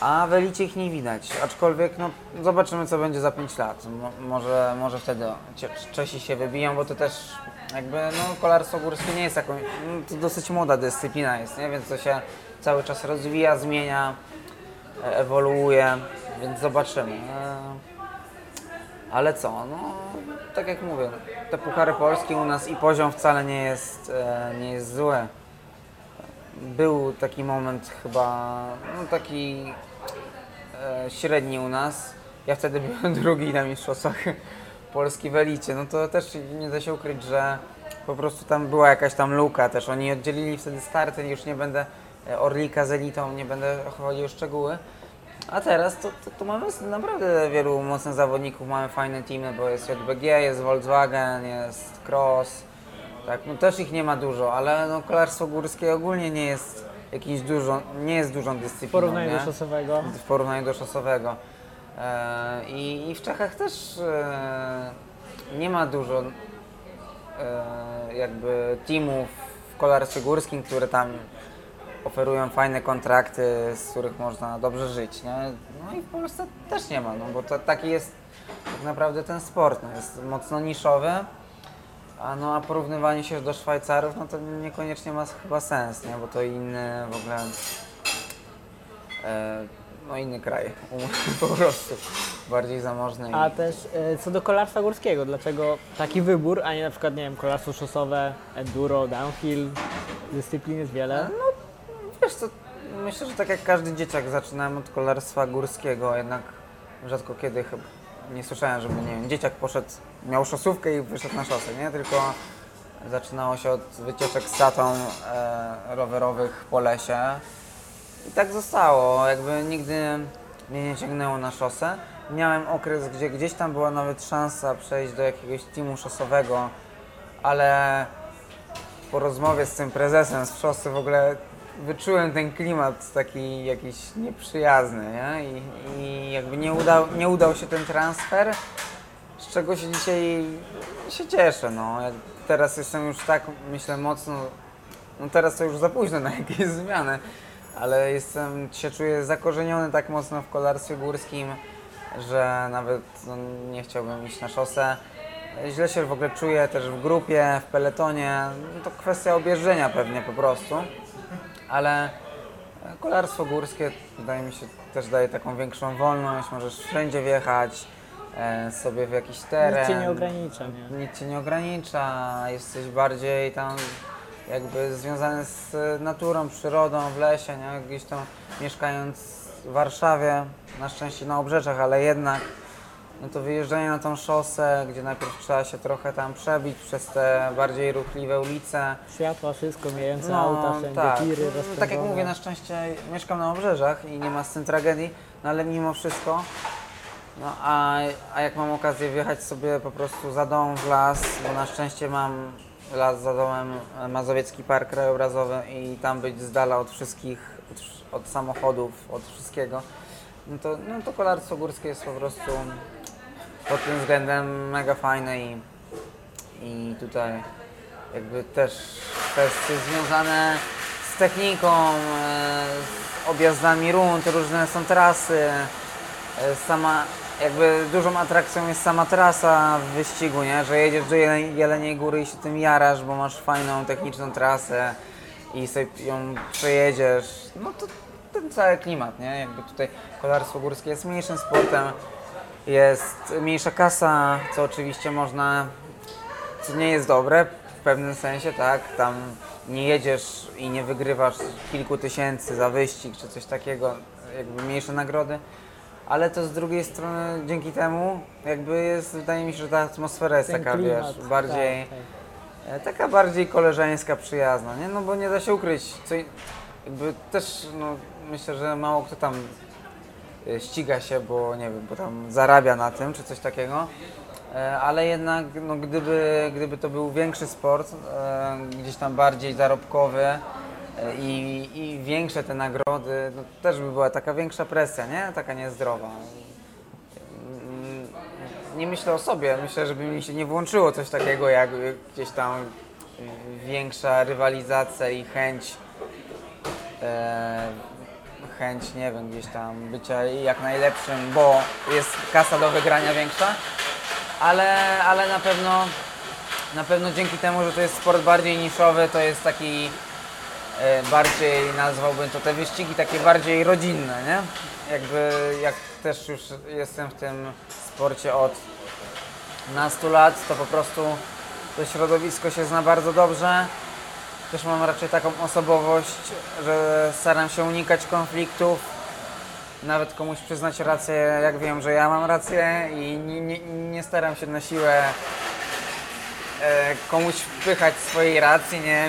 A w elicie ich nie widać, aczkolwiek no, zobaczymy co będzie za 5 lat. Mo, może, może wtedy Czesi się wybiją, bo to też jakby no, kolarstwo górskie nie jest taką, no, to dosyć młoda dyscyplina jest, nie? więc to się cały czas rozwija, zmienia, e, ewoluuje, więc zobaczymy. E, Ale co, no tak jak mówię, te puchary polskie u nas i poziom wcale nie jest, e, nie jest zły był taki moment chyba, no taki e, średni u nas. Ja wtedy byłem drugi na mistrzostwach Polski w elicie. No to też nie da się ukryć, że po prostu tam była jakaś tam luka też. Oni oddzielili wtedy starty, już nie będę e, Orlika z elitą, nie będę chodził o szczegóły. A teraz to, to, to mamy naprawdę wielu mocnych zawodników, mamy fajne teamy, bo jest JBG, jest Volkswagen, jest Cross. Tak, no też ich nie ma dużo, ale no kolarstwo górskie ogólnie nie jest jakimś dużo, nie jest dużą W dyscypliną. porównaniu nie? do szosowego. w porównaniu do szosowego. E, i, I w Czechach też e, nie ma dużo e, jakby teamów w kolarstwie górskim, które tam oferują fajne kontrakty, z których można dobrze żyć, nie? No i w Polsce też nie ma, no bo to, taki jest tak naprawdę ten sport, no, jest mocno niszowy, a no a porównywanie się do Szwajcarów, no to niekoniecznie ma chyba sens, nie? Bo to inny w ogóle, e, no inny kraj, po prostu, bardziej zamożny. i- A też e, co do kolarstwa górskiego, dlaczego taki wybór, a nie na przykład, nie wiem, kolarstwo szosowe, enduro, downhill, dyscyplin jest wiele? Wiesz co, myślę, że tak jak każdy dzieciak zaczynałem od kolarstwa górskiego, jednak rzadko kiedy chyba nie słyszałem, żeby nie wiem, dzieciak poszedł, miał szosówkę i wyszedł na szosę, nie? Tylko zaczynało się od wycieczek z tatą e, rowerowych po lesie i tak zostało, jakby nigdy mnie nie ciągnęło na szosę. Miałem okres, gdzie gdzieś tam była nawet szansa przejść do jakiegoś teamu szosowego, ale po rozmowie z tym prezesem z szosy w ogóle wyczułem ten klimat taki jakiś nieprzyjazny, nie? I, i jakby nie udał, nie udał się ten transfer, z czego się dzisiaj się cieszę, no. Teraz jestem już tak, myślę, mocno, no teraz to już za późno na jakieś zmiany, ale jestem, się czuję zakorzeniony tak mocno w kolarstwie górskim, że nawet no, nie chciałbym iść na szosę. Źle się w ogóle czuję też w grupie, w peletonie. No to kwestia objeżdżenia pewnie po prostu. Ale kolarstwo górskie wydaje mi się też daje taką większą wolność. Możesz wszędzie wjechać e, sobie w jakiś teren. Nic cię nie ogranicza, nie? Nic cię nie ogranicza, jesteś bardziej tam jakby związany z naturą, przyrodą, w lesie, nie? Gdzieś tam mieszkając w Warszawie, na szczęście na obrzeżach, ale jednak no to wyjeżdżanie na tą szosę, gdzie najpierw trzeba się trochę tam przebić przez te bardziej ruchliwe ulice. Światła, wszystko, mijające auta, wszędzie tak. tiry No, tak jak mówię, na szczęście mieszkam na obrzeżach i nie ma z tym tragedii, no ale mimo wszystko, no a, a jak mam okazję wjechać sobie po prostu za dom w las, bo na szczęście mam las za domem, e, Mazowiecki Park Krajobrazowy i tam być z dala od wszystkich, od, od samochodów, od wszystkiego, no to, no to kolarstwo górskie jest po prostu pod tym względem mega fajne i, i tutaj jakby też kwestie związane z techniką, e, z objazdami rund, różne są trasy. e, Sama, jakby dużą atrakcją jest sama trasa w wyścigu, nie? że jedziesz do Jele- Jeleniej Góry i się tym jarasz, bo masz fajną techniczną trasę i sobie ją przejedziesz. No to ten cały klimat, nie? Jakby tutaj kolarstwo górskie jest mniejszym sportem, jest mniejsza kasa, co oczywiście można co nie jest dobre w pewnym sensie, tak? Tam nie jedziesz i nie wygrywasz kilku tysięcy za wyścig czy coś takiego, jakby mniejsze nagrody. Ale to z drugiej strony dzięki temu jakby jest, wydaje mi się, że ta atmosfera jest Ten taka, klimat, wiesz, bardziej, tak, tak. taka bardziej koleżeńska, przyjazna, nie? No bo nie da się ukryć, co, jakby też, no myślę, że mało kto tam ściga się, bo nie wiem, bo tam zarabia na tym, czy coś takiego. E, Ale jednak, no, gdyby, gdyby to był większy sport, e, gdzieś tam bardziej zarobkowy e, i, i większe te nagrody, no, też by była taka większa presja, nie? Taka niezdrowa. Mm, Nie myślę o sobie, myślę, żeby mi się nie włączyło coś takiego jak gdzieś tam większa rywalizacja i chęć chęć, nie wiem, gdzieś tam bycia jak najlepszym, bo jest kasa do wygrania większa, ale, ale na pewno na pewno dzięki temu, że to jest sport bardziej niszowy, to jest taki e, bardziej nazwałbym to te wyścigi takie bardziej rodzinne, nie? Jakby jak też już jestem w tym sporcie od nastu lat, to po prostu to środowisko się zna bardzo dobrze. Też mam raczej taką osobowość, że staram się unikać konfliktów. Nawet komuś przyznać rację, jak wiem, że ja mam rację i nie, nie, nie staram się na siłę e, komuś wpychać swojej racji, nie,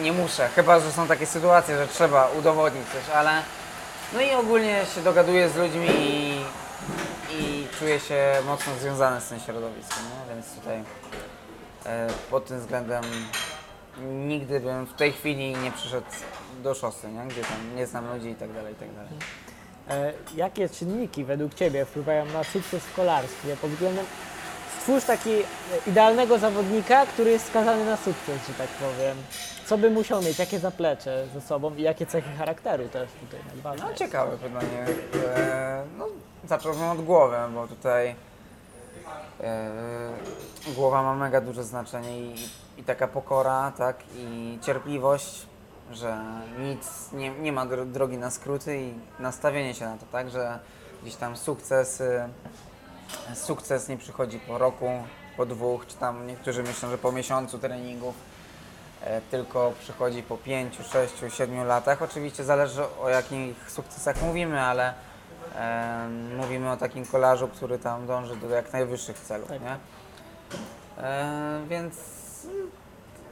nie muszę. Chyba, że są takie sytuacje, że trzeba udowodnić coś, ale no i ogólnie się dogaduję z ludźmi i, i czuję się mocno związany z tym środowiskiem, nie? więc tutaj e, pod tym względem nigdy bym w tej chwili nie przyszedł do szosy, nie? gdzie tam nie znam ludzi i tak dalej, i tak dalej. E, jakie czynniki według Ciebie wpływają na sukces w kolarstwie pod względem Stwórz taki idealnego zawodnika, który jest skazany na sukces, że tak powiem. Co by musiał mieć, jakie zaplecze ze sobą i jakie cechy charakteru też tutaj najważniejsze. No ciekawe pytanie. E, no, zacząłbym od głowy, bo tutaj e, głowa ma mega duże znaczenie i, i taka pokora, tak, i cierpliwość, że nic, nie, nie ma dro- drogi na skróty i nastawienie się na to, tak, że gdzieś tam sukces, y, sukces nie przychodzi po roku, po dwóch, czy tam niektórzy myślą, że po miesiącu treningów e, tylko przychodzi po 5, 6, 7 latach. Oczywiście zależy o jakich sukcesach mówimy, ale mówimy o takim kolarzu, który tam dąży do jak najwyższych celów, Tak. nie? Więc mm,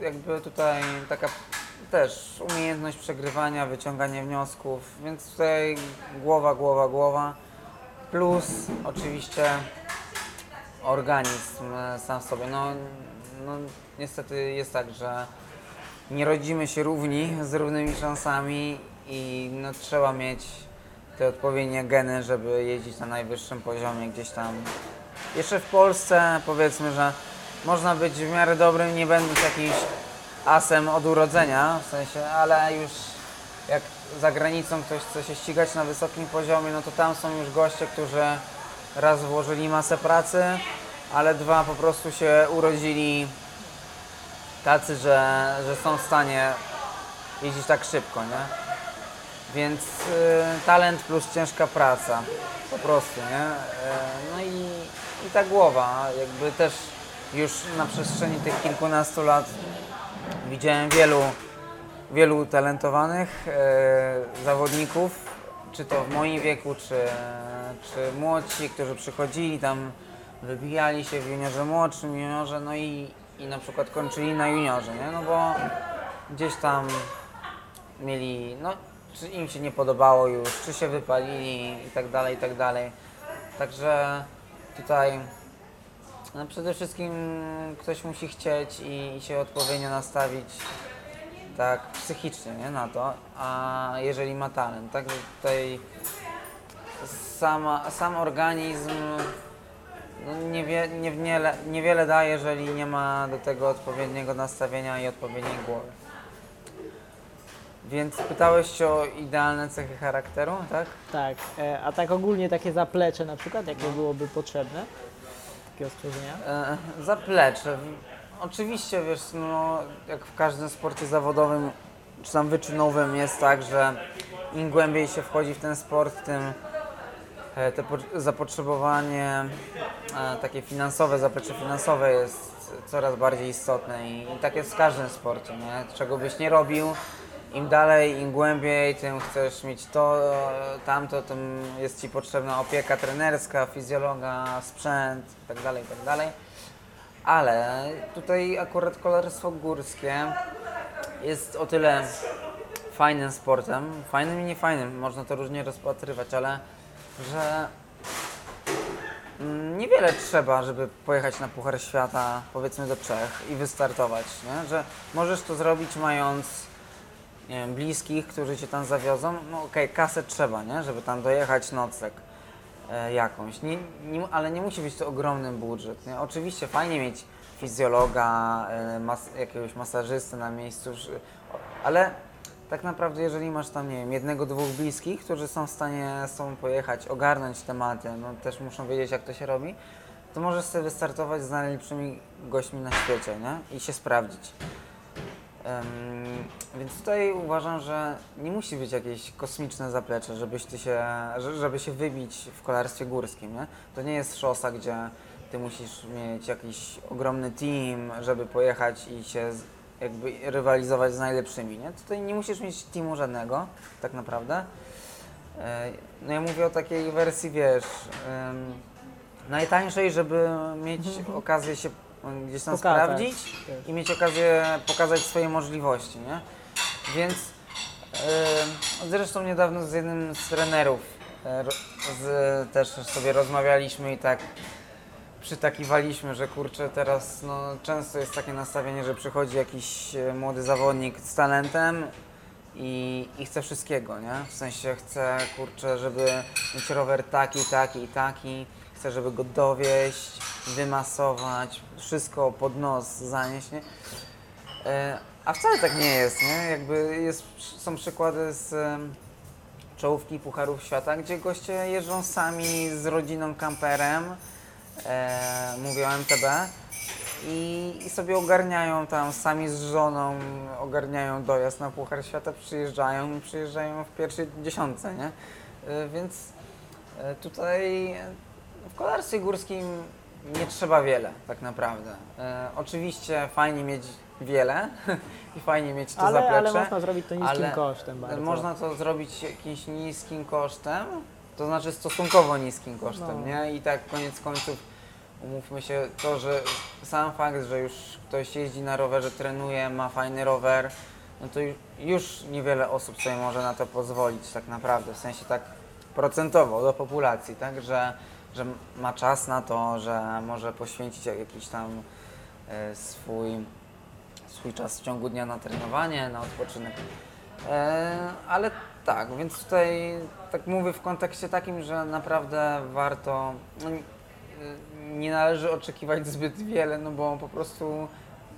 jakby tutaj taka też umiejętność przegrywania, wyciąganie wniosków, więc tutaj głowa, głowa, głowa, plus oczywiście organizm e, sam w sobie. No, no niestety jest tak, że nie rodzimy się równi, z równymi szansami i no, trzeba mieć te odpowiednie geny, żeby jeździć na najwyższym poziomie gdzieś tam. Jeszcze w Polsce powiedzmy, że można być w miarę dobrym, nie będąc jakimś asem od urodzenia, w sensie, ale już jak za granicą ktoś chce się ścigać na wysokim poziomie, no to tam są już goście, którzy raz włożyli masę pracy, ale dwa po prostu się urodzili tacy, że, że są w stanie jeździć tak szybko, nie? Więc y, talent plus ciężka praca, po prostu, nie? Y, no i, i ta głowa, jakby też już na przestrzeni tych kilkunastu lat widziałem wielu, wielu talentowanych y, zawodników, czy to w moim wieku, czy, czy młodsi, którzy przychodzili tam, wybijali się w juniorze młodszym, juniorze, no i, i na przykład kończyli na juniorze, nie? No bo gdzieś tam mieli, no, czy im się nie podobało już, czy się wypalili i tak dalej, i tak dalej. Także tutaj no przede wszystkim ktoś musi chcieć i, i się odpowiednio nastawić tak psychicznie nie, na to, a jeżeli ma talent, także tutaj sama, sam organizm no niewie, niewiele, niewiele daje, jeżeli nie ma do tego odpowiedniego nastawienia i odpowiedniej głowy. Więc pytałeś się o idealne cechy charakteru, tak? Tak, e, a tak ogólnie takie zaplecze na przykład, jakie byłoby potrzebne? Takiego stworzenia? E, zaplecze. Oczywiście, wiesz, no, jak w każdym sporcie zawodowym czy tam wyczynowym jest tak, że im głębiej się wchodzi w ten sport, tym e, te po- zapotrzebowanie e, takie finansowe, zaplecze finansowe jest coraz bardziej istotne i, i tak jest w każdym sporcie, nie? Czego byś nie robił, im dalej, im głębiej, tym chcesz mieć to, tamto, tym jest Ci potrzebna opieka trenerska, fizjologa, sprzęt itd., itd. Ale tutaj akurat kolarstwo górskie jest o tyle fajnym sportem, fajnym i niefajnym, można to różnie rozpatrywać, ale że niewiele trzeba, żeby pojechać na Puchar Świata, powiedzmy do Czech i wystartować, nie? że możesz to zrobić mając wiem, bliskich, którzy cię tam zawiozą, no okej, kasę trzeba, nie? żeby tam dojechać, nocleg e, jakąś, nie, nie, ale nie musi być to ogromny budżet. Nie? Oczywiście fajnie mieć fizjologa, e, mas, jakiegoś masażysty na miejscu, ale tak naprawdę jeżeli masz tam, nie wiem, jednego, dwóch bliskich, którzy są w stanie z tobą pojechać, ogarnąć tematy, no też muszą wiedzieć jak to się robi, to możesz sobie wystartować z najlepszymi gośćmi na świecie, nie? I się sprawdzić. Em, więc tutaj uważam, że nie musi być jakieś kosmiczne zaplecze, żebyś ty się, że- żeby się wybić w kolarstwie górskim. Nie? To nie jest szosa, gdzie ty musisz mieć jakiś ogromny team, żeby pojechać i się jakby rywalizować z najlepszymi. Nie? Tutaj nie musisz mieć teamu żadnego, tak naprawdę. No ja mówię o takiej wersji, wiesz, em, najtańszej, żeby mieć okazję się gdzieś tam Pokazać sprawdzić i mieć okazję pokazać swoje możliwości, nie? Więc e, zresztą niedawno z jednym z trenerów e, z, też sobie rozmawialiśmy i tak przytakiwaliśmy, że kurczę teraz no, często jest takie nastawienie, że przychodzi jakiś e, młody zawodnik z talentem i, i chce wszystkiego, nie? W sensie chce, kurczę, żeby mieć rower taki, taki i taki, chce, żeby go dowieść, wymasować, wszystko pod nos zanieść, nie? E, a wcale tak nie jest, nie? Jakby jest, są przykłady z czołówki Pucharów Świata, gdzie goście jeżdżą sami z rodziną kamperem, e, mówię o MTB, i, i sobie ogarniają tam sami z żoną, ogarniają dojazd na Puchar Świata, przyjeżdżają i przyjeżdżają w pierwszej dziesiątce, nie? E, Więc e, tutaj kolarstwie górskim nie trzeba wiele tak naprawdę. E, oczywiście fajnie mieć wiele i fajnie mieć to Ale, zaplecze. ale można zrobić to niskim kosztem bardzo. Można to zrobić jakimś niskim kosztem, to znaczy stosunkowo niskim kosztem, No. nie? I tak koniec końców umówmy się, to, że sam fakt, że już ktoś jeździ na rowerze, trenuje, ma fajny rower, no to ju- już niewiele osób sobie może na to pozwolić tak naprawdę, w sensie tak procentowo do populacji, tak? Że, że ma czas na to, że może poświęcić jak- jakiś tam e, swój, swój czas w ciągu dnia na trenowanie, na odpoczynek. E, ale tak, więc tutaj tak mówię w kontekście takim, że naprawdę warto. Nie- należy oczekiwać zbyt wiele, no bo po prostu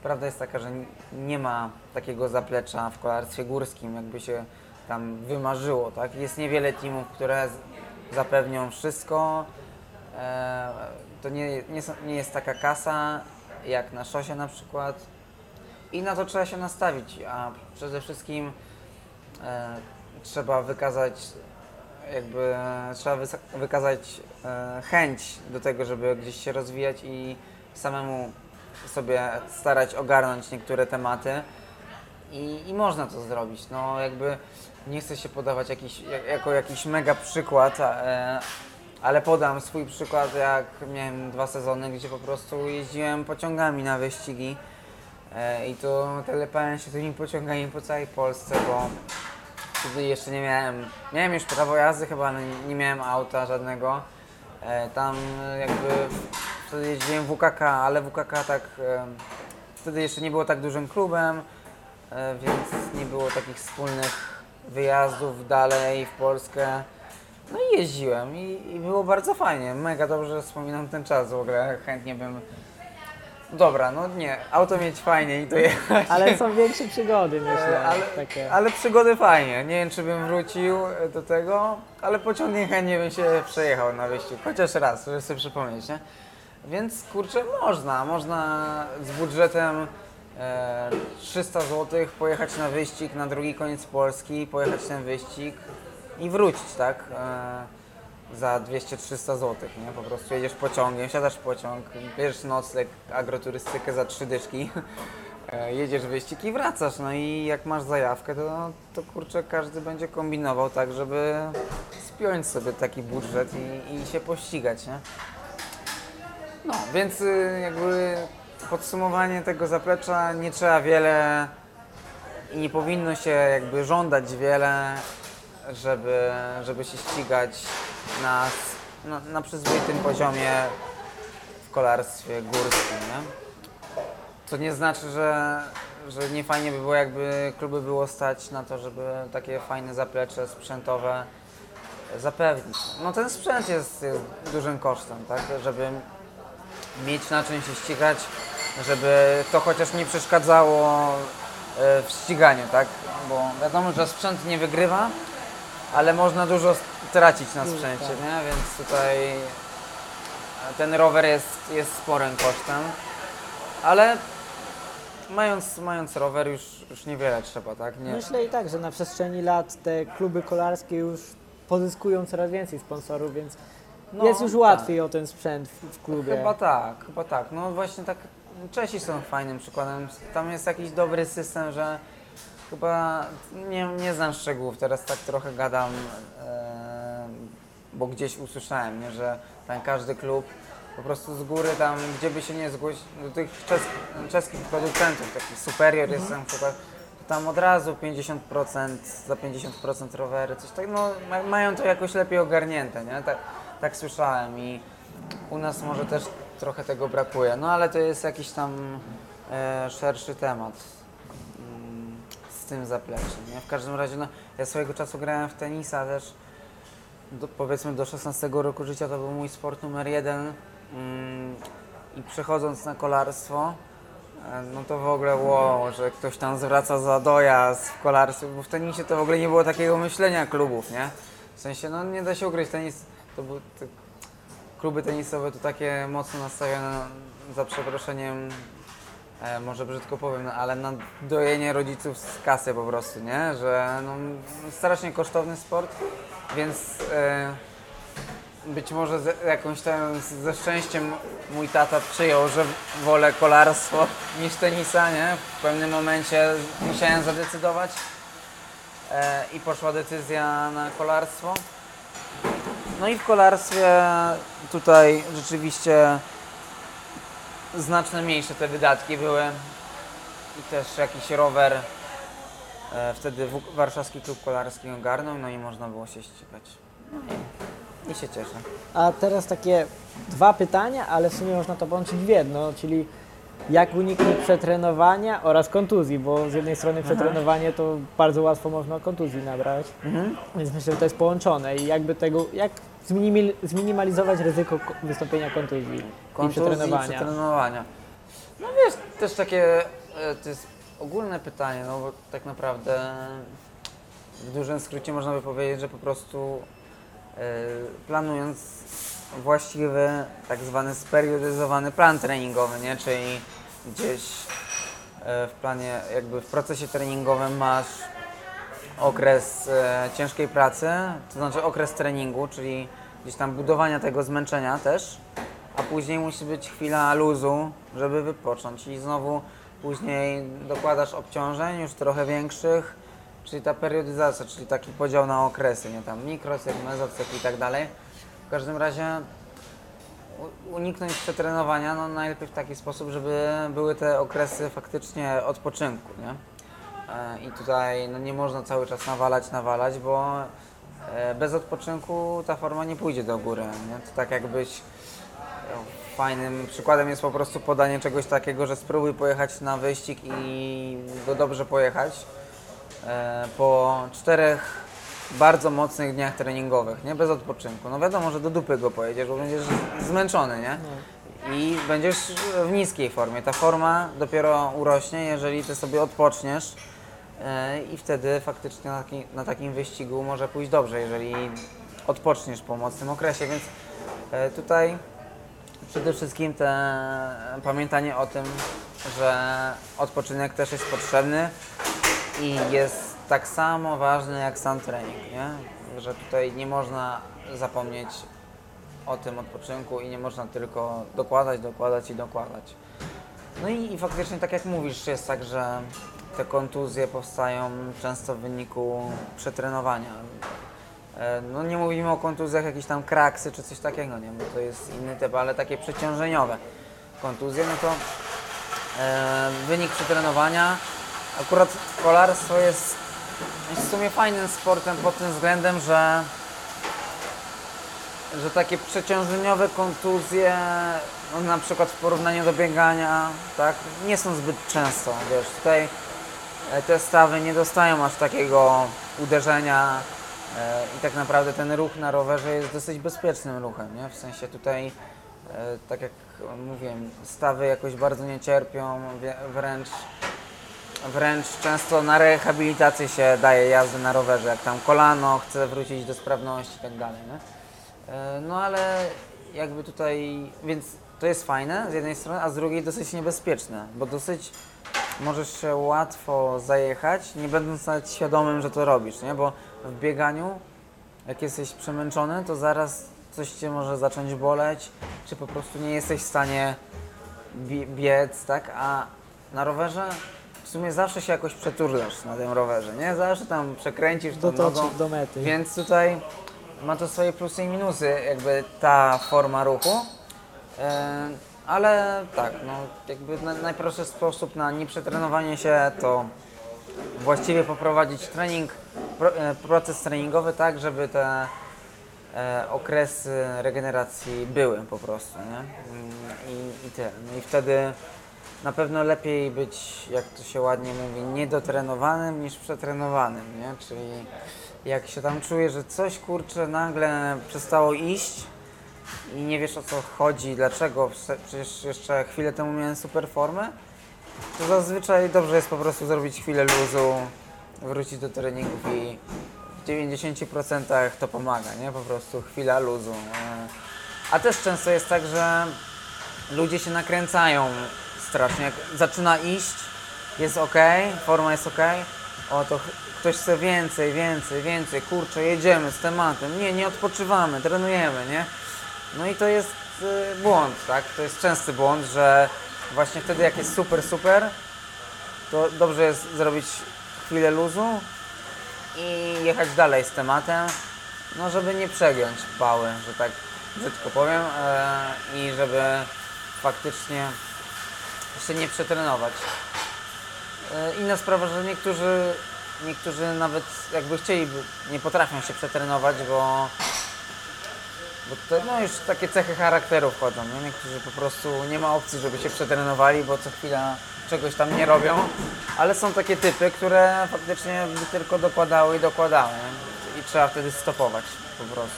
prawda jest taka, że nie ma takiego zaplecza w kolarstwie górskim, jakby się tam wymarzyło, tak? Jest niewiele teamów, które zapewnią wszystko. E, to nie, nie, nie jest taka kasa jak na szosie na przykład. I na to trzeba się nastawić, a przede wszystkim e, trzeba wykazać jakby trzeba wykazać e, chęć do tego, żeby gdzieś się rozwijać i samemu sobie starać ogarnąć niektóre tematy i, i można to zrobić. No jakby nie chcę się podawać jakiś, jak, jako jakiś mega przykład, e, ale podam swój przykład, jak miałem dwa sezony, gdzie po prostu jeździłem pociągami na wyścigi e, i to telepałem się tymi pociągami po całej Polsce, bo wtedy jeszcze nie miałem, miałem już prawo jazdy chyba, ale nie, miałem auta żadnego. E, tam jakby wtedy jeździłem WKK, ale WKK tak, e, wtedy jeszcze nie było tak dużym klubem, więc nie było takich wspólnych wyjazdów dalej w Polskę. No i jeździłem i, i było bardzo fajnie, mega dobrze wspominam ten czas w ogóle, chętnie bym... Dobra, no nie, auto mieć fajnie i to jechać. Ale są większe przygody, myślę. E, ale, takie. ale przygody fajnie. Nie wiem, czy bym wrócił e, do tego, ale pociągiem chętnie bym się przejechał na wyścig. Chociaż raz, żeby sobie przypomnieć, nie? Więc kurczę, można. Można z budżetem e, 300 zł pojechać na wyścig na drugi koniec Polski, pojechać ten wyścig i wrócić, tak? E, za 200-300 zł, nie? Po prostu jedziesz pociągiem, siadasz w pociąg, bierzesz nocleg, agroturystykę za trzy dyszki, e, jedziesz wyścig i wracasz. No i jak masz zajawkę, to, to kurczę, każdy będzie kombinował tak, żeby spiąć sobie taki budżet i, i się pościgać, nie? No, więc y, jakby podsumowanie tego zaplecza, nie trzeba wiele i nie powinno się jakby żądać wiele, żeby, żeby się ścigać na, na, na przyzwoitym poziomie w kolarstwie górskim, nie? Co nie znaczy, że, że nie fajnie by było, jakby kluby było stać na to, żeby takie fajne zaplecze sprzętowe zapewnić. No ten sprzęt jest, jest dużym kosztem, tak? Żeby mieć na czym się ścigać, żeby to chociaż nie przeszkadzało e, w ściganiu, tak? Bo wiadomo, że sprzęt nie wygrywa, ale można dużo tracić na sprzęcie, nie? Więc tutaj e, ten rower jest, jest sporym kosztem, ale mając, mając rower już, już niewiele trzeba, tak? Nie, Myślę i tak, że na przestrzeni lat te kluby kolarskie już pozyskują coraz więcej sponsorów, więc No, jest już tak. łatwiej o ten sprzęt w, w klubie. Chyba tak, chyba tak. No właśnie tak, Czesi są fajnym przykładem. Tam jest jakiś dobry system, że chyba, nie, nie znam szczegółów, teraz tak trochę gadam, e, bo gdzieś usłyszałem, nie, że tam każdy klub po prostu z góry tam, gdzie by się nie zgłosił, do tych czes czeskich producentów, takich Superior jest na przykład, to tam od razu 50%, za 50% rowery, coś tak, no ma- mają to jakoś lepiej ogarnięte, nie? Tak, tak słyszałem i u nas może też trochę tego brakuje, no ale to jest jakiś tam e, szerszy temat tym zapleczem, nie? W każdym razie, no, ja swojego czasu grałem w tenisa też do, powiedzmy do 16 roku życia to był mój sport numer jeden mm, i przechodząc na kolarstwo, e, no to w ogóle wow, że ktoś tam zwraca za dojazd w kolarstwie, bo w tenisie to w ogóle nie było takiego myślenia klubów, nie? W sensie, no nie da się ukryć, tenis to był, te kluby tenisowe to takie mocno nastawione, za przeproszeniem, e, może brzydko powiem, no, ale na dojenie rodziców z kasy po prostu, nie? Że no, strasznie kosztowny sport, więc e, być może z jakąś tam ze szczęściem mój tata przyjął, że wolę kolarstwo niż tenisa, nie? W pewnym momencie musiałem zadecydować e, i poszła decyzja na kolarstwo. No i w kolarstwie tutaj rzeczywiście znacznie mniejsze te wydatki były i też jakiś rower e, wtedy warszawski klub kolarski ogarnął, no i można było się ścigać. No i, i się cieszę. A teraz takie dwa pytania, ale w sumie można to połączyć w jedno, czyli jak uniknąć przetrenowania oraz kontuzji, bo z jednej strony przetrenowanie to bardzo łatwo można kontuzji nabrać, Mhm. więc myślę, że to jest połączone i jakby tego, jak zminimalizować ryzyko ko- wystąpienia kontuzji i Kontuzji, przetrenowania. przetrenowania. No wiesz, też takie, e, to jest ogólne pytanie, no bo tak naprawdę w dużym skrócie można by powiedzieć, że po prostu e, planując właściwy, tak zwany speriodyzowany plan treningowy, nie? Czyli gdzieś e, w planie, jakby w procesie treningowym masz okres e, ciężkiej pracy, to znaczy okres treningu, czyli gdzieś tam budowania tego zmęczenia też, a później musi być chwila luzu, żeby wypocząć i znowu później dokładasz obciążeń już trochę większych, czyli ta periodyzacja, czyli taki podział na okresy, nie tam mikrocykl, mezocykl i tak dalej. W każdym razie uniknąć przetrenowania, no najlepiej w taki sposób, żeby były te okresy faktycznie odpoczynku, nie? E, I tutaj no, nie można cały czas nawalać, nawalać, bo e, bez odpoczynku ta forma nie pójdzie do góry. Nie? To tak jakbyś e, fajnym przykładem jest po prostu podanie czegoś takiego, że spróbuj pojechać na wyścig i go dobrze pojechać po czterech bardzo mocnych dniach treningowych, nie bez odpoczynku. No wiadomo, że do dupy go pojedziesz, bo będziesz zmęczony, nie? I będziesz w niskiej formie. Ta forma dopiero urośnie, jeżeli ty sobie odpoczniesz i wtedy faktycznie na, taki, na takim wyścigu może pójść dobrze, jeżeli odpoczniesz po mocnym okresie, więc e, tutaj przede wszystkim te pamiętanie o tym, że odpoczynek też jest potrzebny i jest tak samo ważny jak sam trening, nie? Że tutaj nie można zapomnieć o tym odpoczynku i nie można tylko dokładać, dokładać i dokładać. No i, i faktycznie tak jak mówisz, jest tak, że te kontuzje powstają często w wyniku przetrenowania. E, No nie mówimy o kontuzjach jakieś tam kraksy czy coś takiego, nie, bo to jest inny typ, ale takie przeciążeniowe kontuzje, no to e, wynik przetrenowania. Akurat kolarstwo jest, w sumie fajnym sportem pod tym względem, że że takie przeciążeniowe kontuzje, no na przykład w porównaniu do biegania, tak, nie są zbyt często, wiesz, tutaj te stawy nie dostają aż takiego uderzenia e, i tak naprawdę ten ruch na rowerze jest dosyć bezpiecznym ruchem, nie? W sensie tutaj, e, tak jak mówiłem, stawy jakoś bardzo nie cierpią, wręcz Wręcz często na rehabilitację się daje jazdę na rowerze, jak tam kolano chce wrócić do sprawności i tak dalej. Nie? E, No ale jakby tutaj, więc to jest fajne z jednej strony, a z drugiej dosyć niebezpieczne, bo dosyć możesz się łatwo zajechać, nie będąc nawet świadomym, że to robisz, nie? Bo w bieganiu, jak jesteś przemęczony, to zaraz coś cię może zacząć boleć, czy po prostu nie jesteś w stanie bie- biec, tak? A na rowerze w sumie zawsze się jakoś przeturlasz na tym rowerze, nie? Zawsze tam przekręcisz tą nogą. Do mety. Więc tutaj ma to swoje plusy i minusy, jakby ta forma ruchu. E, ale tak, no jakby na, najprostszy sposób na nieprzetrenowanie się to właściwie poprowadzić trening, e, proces treningowy tak, żeby te e, okresy regeneracji były po prostu, nie? I, i tyle. No i wtedy na pewno lepiej być, jak to się ładnie mówi, niedotrenowanym niż przetrenowanym, nie? Czyli jak się tam czuje, że coś kurczę nagle przestało iść i nie wiesz o co chodzi, dlaczego, prze- przecież jeszcze chwilę temu miałem super formę, to zazwyczaj dobrze jest po prostu zrobić chwilę luzu, wrócić do treningów i w 90% to pomaga, nie? Po prostu chwila luzu. A też często jest tak, że ludzie się nakręcają strasznie. Jak zaczyna iść, jest ok, forma jest ok, o to ktoś chce więcej, więcej, więcej, kurczę, jedziemy z tematem. Nie, nie odpoczywamy, trenujemy, nie? No i to jest y, błąd, tak? To jest częsty błąd, że właśnie wtedy jak jest super, super, to dobrze jest zrobić chwilę luzu i jechać dalej z tematem, no żeby nie przegiąć pały, że tak brzydko powiem e, i żeby faktycznie się nie przetrenować. E, inna sprawa, że niektórzy, niektórzy nawet jakby chcieli, nie potrafią się przetrenować, bo bo to no już takie cechy charakteru wchodzą, nie? Niektórzy po prostu nie ma opcji, żeby się przetrenowali, bo co chwila czegoś tam nie robią, ale są takie typy, które faktycznie by tylko dokładały i dokładały nie? i trzeba wtedy stopować po prostu.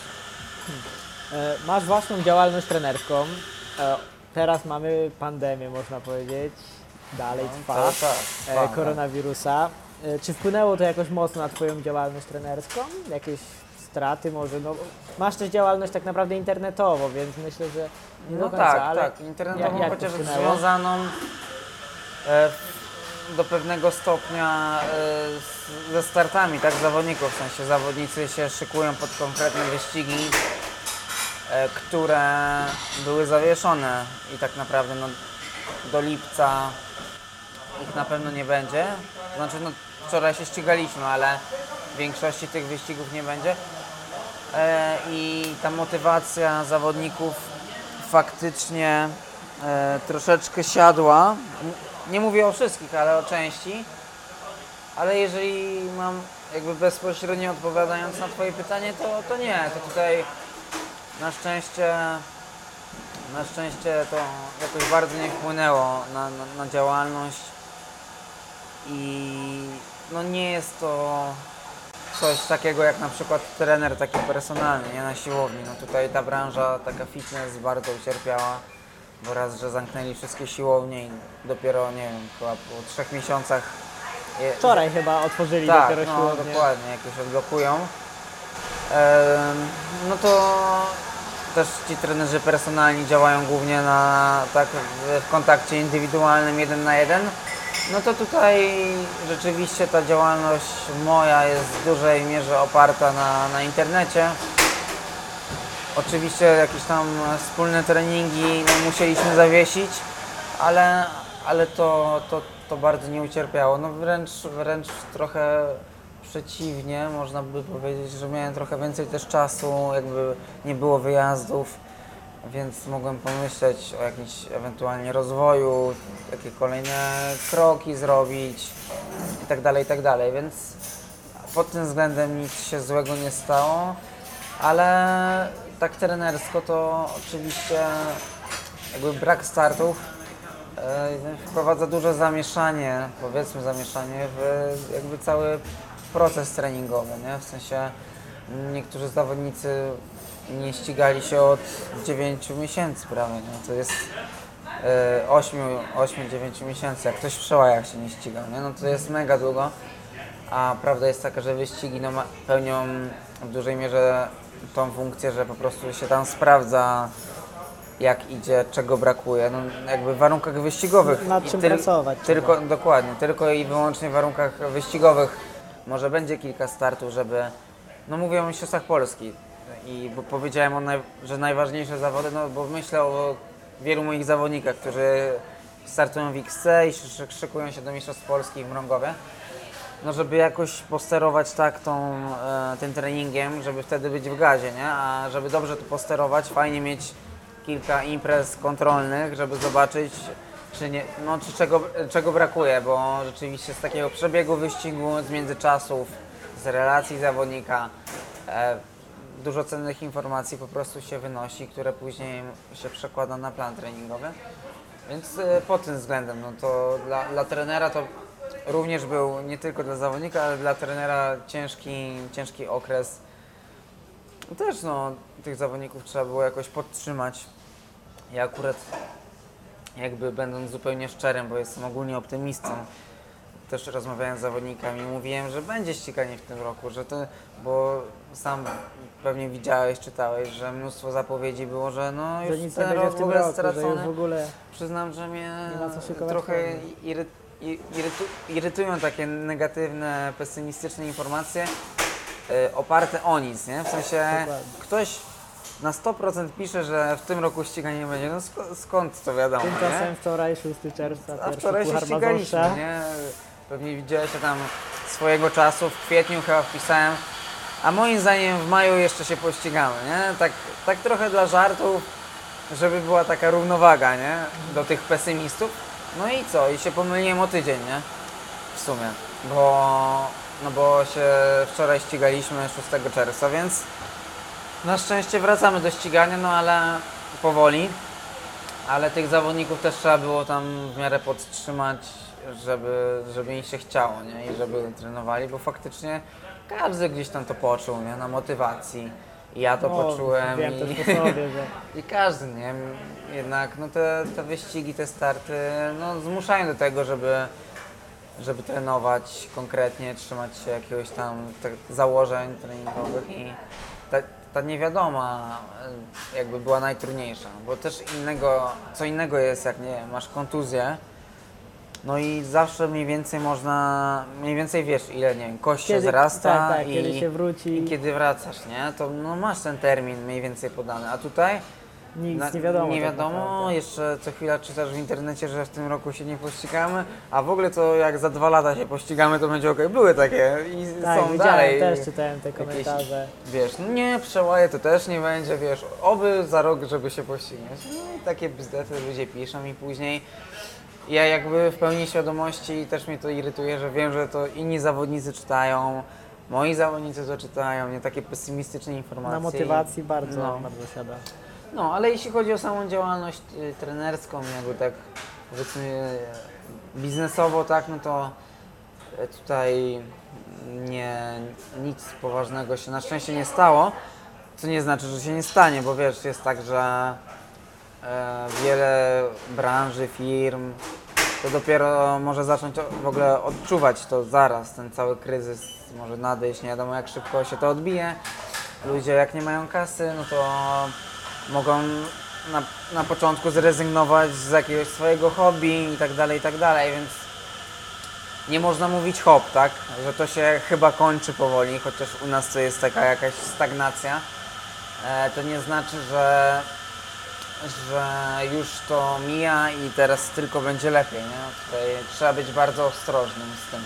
E, Masz własną działalność trenerską. E, Teraz mamy pandemię, można powiedzieć. Dalej trwa. czas e, trwa, tak. koronawirusa. E, Czy wpłynęło to jakoś mocno na Twoją działalność trenerską? Jakieś straty może? No, masz też działalność tak naprawdę internetową, więc myślę, że nie No do końca, tak, ale tak, internetową, jak- jak chociaż związaną e, do pewnego stopnia e, ze startami, tak, zawodników, w sensie zawodnicy się szykują pod konkretne wyścigi, e, które były zawieszone i tak naprawdę no, do lipca ich na pewno nie będzie. Znaczy, no, wczoraj się ścigaliśmy, ale większości tych wyścigów nie będzie. E, I ta motywacja zawodników faktycznie e, troszeczkę siadła. Nie mówię o wszystkich, ale o części. Ale jeżeli mam jakby bezpośrednio odpowiadając na Twoje pytanie, to, to nie. To tutaj na szczęście na szczęście to jakoś bardzo nie wpłynęło na, na, na działalność i no nie jest to coś takiego jak na przykład trener taki personalny, nie na siłowni. No tutaj ta branża taka fitness bardzo ucierpiała, bo raz, że zamknęli wszystkie siłownie i dopiero, nie wiem, chyba po trzech miesiącach je, wczoraj chyba otworzyli tak, dopiero no, siłownię. dokładnie, jakoś odblokują. Em, no to też ci trenerzy personalni działają głównie na, tak, w kontakcie indywidualnym jeden na jeden. No to tutaj rzeczywiście ta działalność moja jest w dużej mierze oparta na, na internecie. Oczywiście jakieś tam wspólne treningi no, musieliśmy zawiesić, ale, ale to, to, to bardzo nie ucierpiało. No wręcz, wręcz trochę przeciwnie, można by powiedzieć, że miałem trochę więcej też czasu, jakby nie było wyjazdów, więc mogłem pomyśleć o jakimś ewentualnie rozwoju, jakie kolejne kroki zrobić i tak dalej, i tak więc pod tym względem nic się złego nie stało, ale tak trenersko to oczywiście jakby brak startów e, wprowadza duże zamieszanie, powiedzmy zamieszanie w jakby cały proces treningowy, nie? W sensie niektórzy zawodnicy nie ścigali się od 9 miesięcy prawie, nie? To jest 8-9 miesięcy, jak ktoś w przełajach się nie ścigał, nie? No to jest mega długo, a prawda jest taka, że wyścigi no, pełnią w dużej mierze tą funkcję, że po prostu się tam sprawdza jak idzie, czego brakuje, no jakby w warunkach wyścigowych. Nad czym pracować Tylko, dokładnie, tylko i wyłącznie w warunkach wyścigowych może będzie kilka startów, żeby, no mówię o Mistrzostwach Polski i bo powiedziałem, naj, że najważniejsze zawody, no bo myślę o wielu moich zawodnikach, którzy startują w XC i szy- szykują się do Mistrzostw Polski w Mrągowie no żeby jakoś posterować tak tą, e, tym treningiem, żeby wtedy być w gazie, nie? A żeby dobrze to posterować, fajnie mieć kilka imprez kontrolnych, żeby zobaczyć, czy, nie, no, czy czego, czego brakuje, bo rzeczywiście z takiego przebiegu wyścigu, z międzyczasów, z relacji zawodnika, e, dużo cennych informacji po prostu się wynosi, które później się przekłada na plan treningowy. Więc e, pod tym względem, no to dla, dla trenera to również był nie tylko dla zawodnika, ale dla trenera ciężki, ciężki okres. Też no, tych zawodników trzeba było jakoś podtrzymać. Ja akurat jakby będąc zupełnie szczerym, bo jestem ogólnie optymistą, też rozmawiałem z zawodnikami, mówiłem, że będzie ściganie w tym roku, że to, bo sam pewnie widziałeś, czytałeś, że mnóstwo zapowiedzi było, że no Że już nic nie ten rok w w ogóle roku, że stracony. w ogóle... Przyznam, że mnie Nie trochę iry, irytu, irytują takie negatywne, pesymistyczne informacje y, oparte o nic, nie? W sensie Dokładnie. ktoś na 100% pisze, że w tym roku ściganie nie będzie. No sk- skąd to wiadomo, nie? Tymczasem wczoraj, 6 czerwca, A wczoraj się ścigaliśmy, nie? Pewnie widziałeś, tam swojego czasu w kwietniu chyba wpisałem, a moim zdaniem w maju jeszcze się pościgamy, nie? Tak, tak trochę dla żartów, żeby była taka równowaga, nie? Do tych pesymistów. No i co? I się pomyliłem o tydzień, nie? W sumie, bo, no bo się wczoraj ścigaliśmy 6 czerwca, więc na szczęście wracamy do ścigania, no ale powoli. Ale tych zawodników też trzeba było tam w miarę podtrzymać, żeby, żeby im się chciało, nie? I żeby trenowali, bo faktycznie każdy gdzieś tam to poczuł, nie? Na motywacji. I ja to No, poczułem. I... po sobie, że I każdy, nie? Jednak no te, te wyścigi, te starty no, zmuszają do tego, żeby, żeby trenować konkretnie, trzymać się jakiegoś tam założeń treningowych i ta, ta niewiadoma jakby była najtrudniejsza, bo też innego, co innego jest jak nie masz kontuzję, no i zawsze mniej więcej można, mniej więcej wiesz ile, nie wiem, kość się wzrasta tak, tak, i, kiedy się wróci, i kiedy wracasz, nie? To no, masz ten termin mniej więcej podany, a tutaj nic na- nie wiadomo. Nie tak wiadomo, naprawdę. jeszcze co chwila czytasz w internecie, że w tym roku się nie pościgamy, a w ogóle to jak za dwa lata się pościgamy, to będzie ok. Były takie i Tak, są dalej. też czytałem te jakieś- komentarze. Wiesz, no nie, przełaje to też nie będzie, wiesz, oby za rok, żeby się pościgać. No i takie bzdety ludzie piszą i później ja jakby w pełni świadomości też mnie to irytuje, że wiem, że to inni zawodnicy czytają, moi zawodnicy to czytają, nie takie pesymistyczne informacje. Na motywacji bardzo, No. bardzo siada. No, ale jeśli chodzi o samą działalność y, trenerską, jakby tak powiedzmy y, biznesowo, tak, no to y, tutaj nie, nic poważnego się na szczęście nie stało, co nie znaczy, że się nie stanie, bo wiesz, jest tak, że e, wiele branży, firm to dopiero może zacząć w ogóle odczuwać to zaraz, ten cały kryzys może nadejść, nie wiadomo jak szybko się to odbije. Ludzie jak nie mają kasy, no to mogą na, na początku zrezygnować z jakiegoś swojego hobby i tak dalej, i tak dalej, więc nie można mówić hop, tak? Że to się chyba kończy powoli, chociaż u nas to jest taka jakaś stagnacja. E, to nie znaczy, że, że już to mija i teraz tylko będzie lepiej, nie? Tutaj trzeba być bardzo ostrożnym z tym.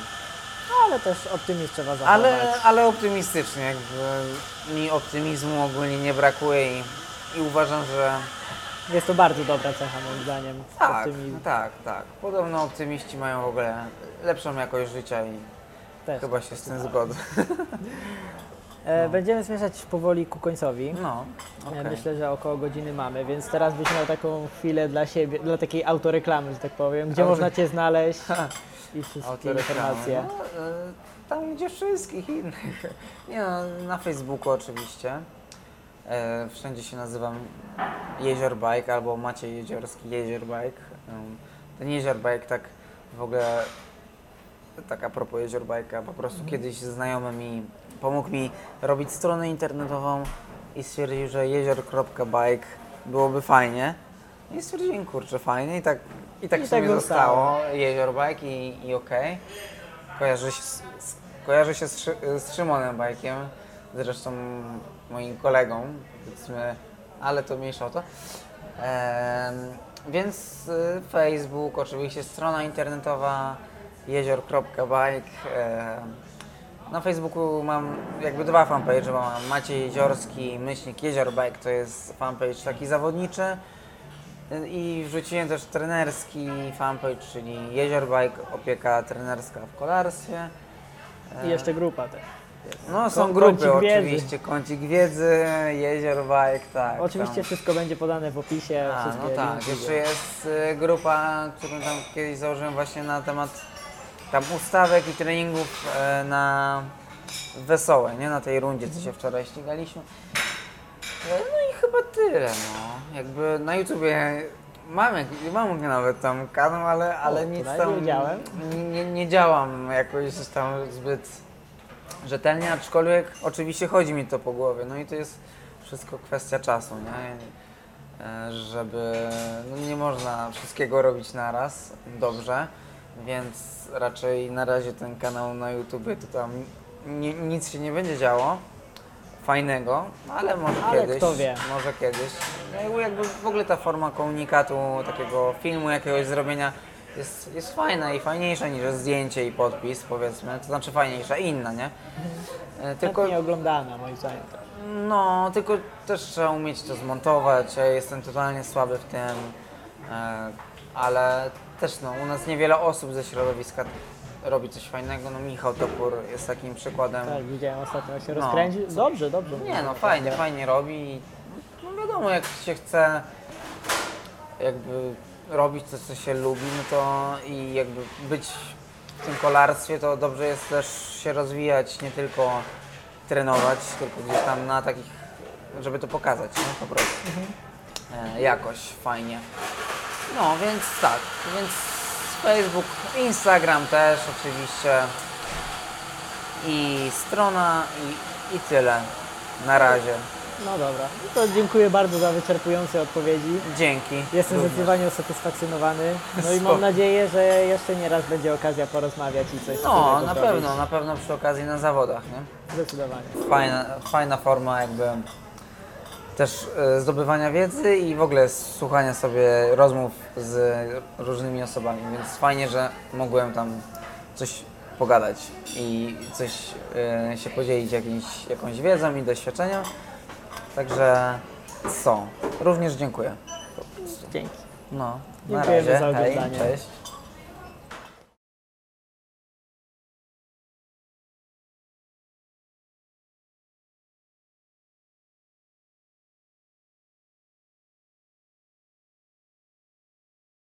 No, ale też optymizm trzeba zachować. Ale, ale optymistycznie, jakby mi optymizmu ogólnie nie brakuje i, i uważam, że Jest to bardzo dobra cecha moim zdaniem. tak, Optymizm tak, tak. Podobno optymiści mają w ogóle lepszą jakość życia i też. chyba się z tym zgodzę. E, Będziemy zmierzać powoli ku końcowi. No, okej. Myślę, że około godziny mamy, więc teraz byś miał taką chwilę dla siebie, dla takiej autoreklamy, że tak powiem, gdzie Auto- można Cię znaleźć i wszystkie informacje. No, e, tam gdzie wszystkich innych. Nie no, na Facebooku oczywiście. E, wszędzie się nazywam Jezior Bike albo Maciej Jeziorski Jezior Bike. Em, Ten Jezior Bike tak w ogóle tak a propos Jezior Bike'a, po prostu kiedyś znajomy mi pomógł mi robić stronę internetową i stwierdził, że jezior.bike byłoby fajnie. I stwierdziłem, kurczę, fajnie i tak, i tak I w tak sumie zostało. zostało. Jezior Bike i, i okej. Kojarzy się, z, kojarzy się z, z Szymonem Bajkiem, zresztą moim kolegą, powiedzmy, ale to mniejsza o to. Em, więc y, Facebook, oczywiście strona internetowa jezior.bike. na Facebooku mam jakby dwa fanpage, bo mam Maciej Jeziorski, myślnik Jezior Bike, to jest fanpage taki zawodniczy. I wrzuciłem też trenerski fanpage, czyli Jezior Bike, opieka trenerska w kolarstwie. I jeszcze grupa też. No są Kącik grupy wiedzy. oczywiście, kącik wiedzy, jezior bajek, tak. Oczywiście tam. wszystko będzie podane w opisie. A, wszystkie no tak, linki. jeszcze jest y, grupa, którą tam kiedyś założyłem właśnie na temat tam ustawek i treningów e, na wesołe, nie? Na tej rundzie, co się wczoraj ścigaliśmy. E, No i chyba tyle, no. Jakby na YouTubie mam, mam nawet tam kanał, ale, ale to nic tam nie wiedziałem. nie, nie, nie działam jakoś tam zbyt rzetelnie, aczkolwiek oczywiście chodzi mi to po głowie. No i to jest wszystko kwestia czasu, nie? E, Żeby no nie można wszystkiego robić naraz dobrze, więc raczej na razie ten kanał na YouTubie to tam ni- nic się nie będzie działo fajnego, ale może Ale kiedyś. kto wie. Może kiedyś. No jakby, jakby w ogóle ta forma komunikatu, takiego filmu jakiegoś zrobienia jest, jest fajna i fajniejsza niż zdjęcie i podpis, powiedzmy. To znaczy fajniejsza, inna, nie? E, Tylko nie oglądana moim zdaniem. no, tylko też trzeba umieć to zmontować. Ja jestem totalnie słaby w tym, e, ale też no, u nas niewiele osób ze środowiska robi coś fajnego. No, Michał Topór jest takim przykładem. Tak, widziałem ostatnio jak się No. rozkręcił. Dobrze, dobrze. Nie no, fajnie, fajnie robi. No wiadomo, jak się chce jakby robić to, co się lubi, no to i jakby być w tym kolarstwie, to dobrze jest też się rozwijać, nie tylko trenować, tylko gdzieś tam na takich, żeby to pokazać, no po prostu. E, jakoś fajnie. No, więc tak, więc Facebook, Instagram też oczywiście i strona i, i tyle na razie. No dobra. No to dziękuję bardzo za wyczerpujące odpowiedzi. Dzięki. Jestem Również. zdecydowanie usatysfakcjonowany. No i Spoko. mam nadzieję, że jeszcze nie raz będzie okazja porozmawiać i coś No, na pewno, na pewno przy okazji na zawodach, nie? Zdecydowanie. Fajna, fajna forma jakby też e, zdobywania wiedzy i w ogóle słuchania sobie rozmów z różnymi osobami, więc fajnie, że mogłem tam coś pogadać i coś e, się podzielić jakimś, jakąś wiedzą i doświadczeniem. Także co? Również dziękuję. Dzięki. No, na Dziękujemy razie. za Hej, oglądanie. cześć.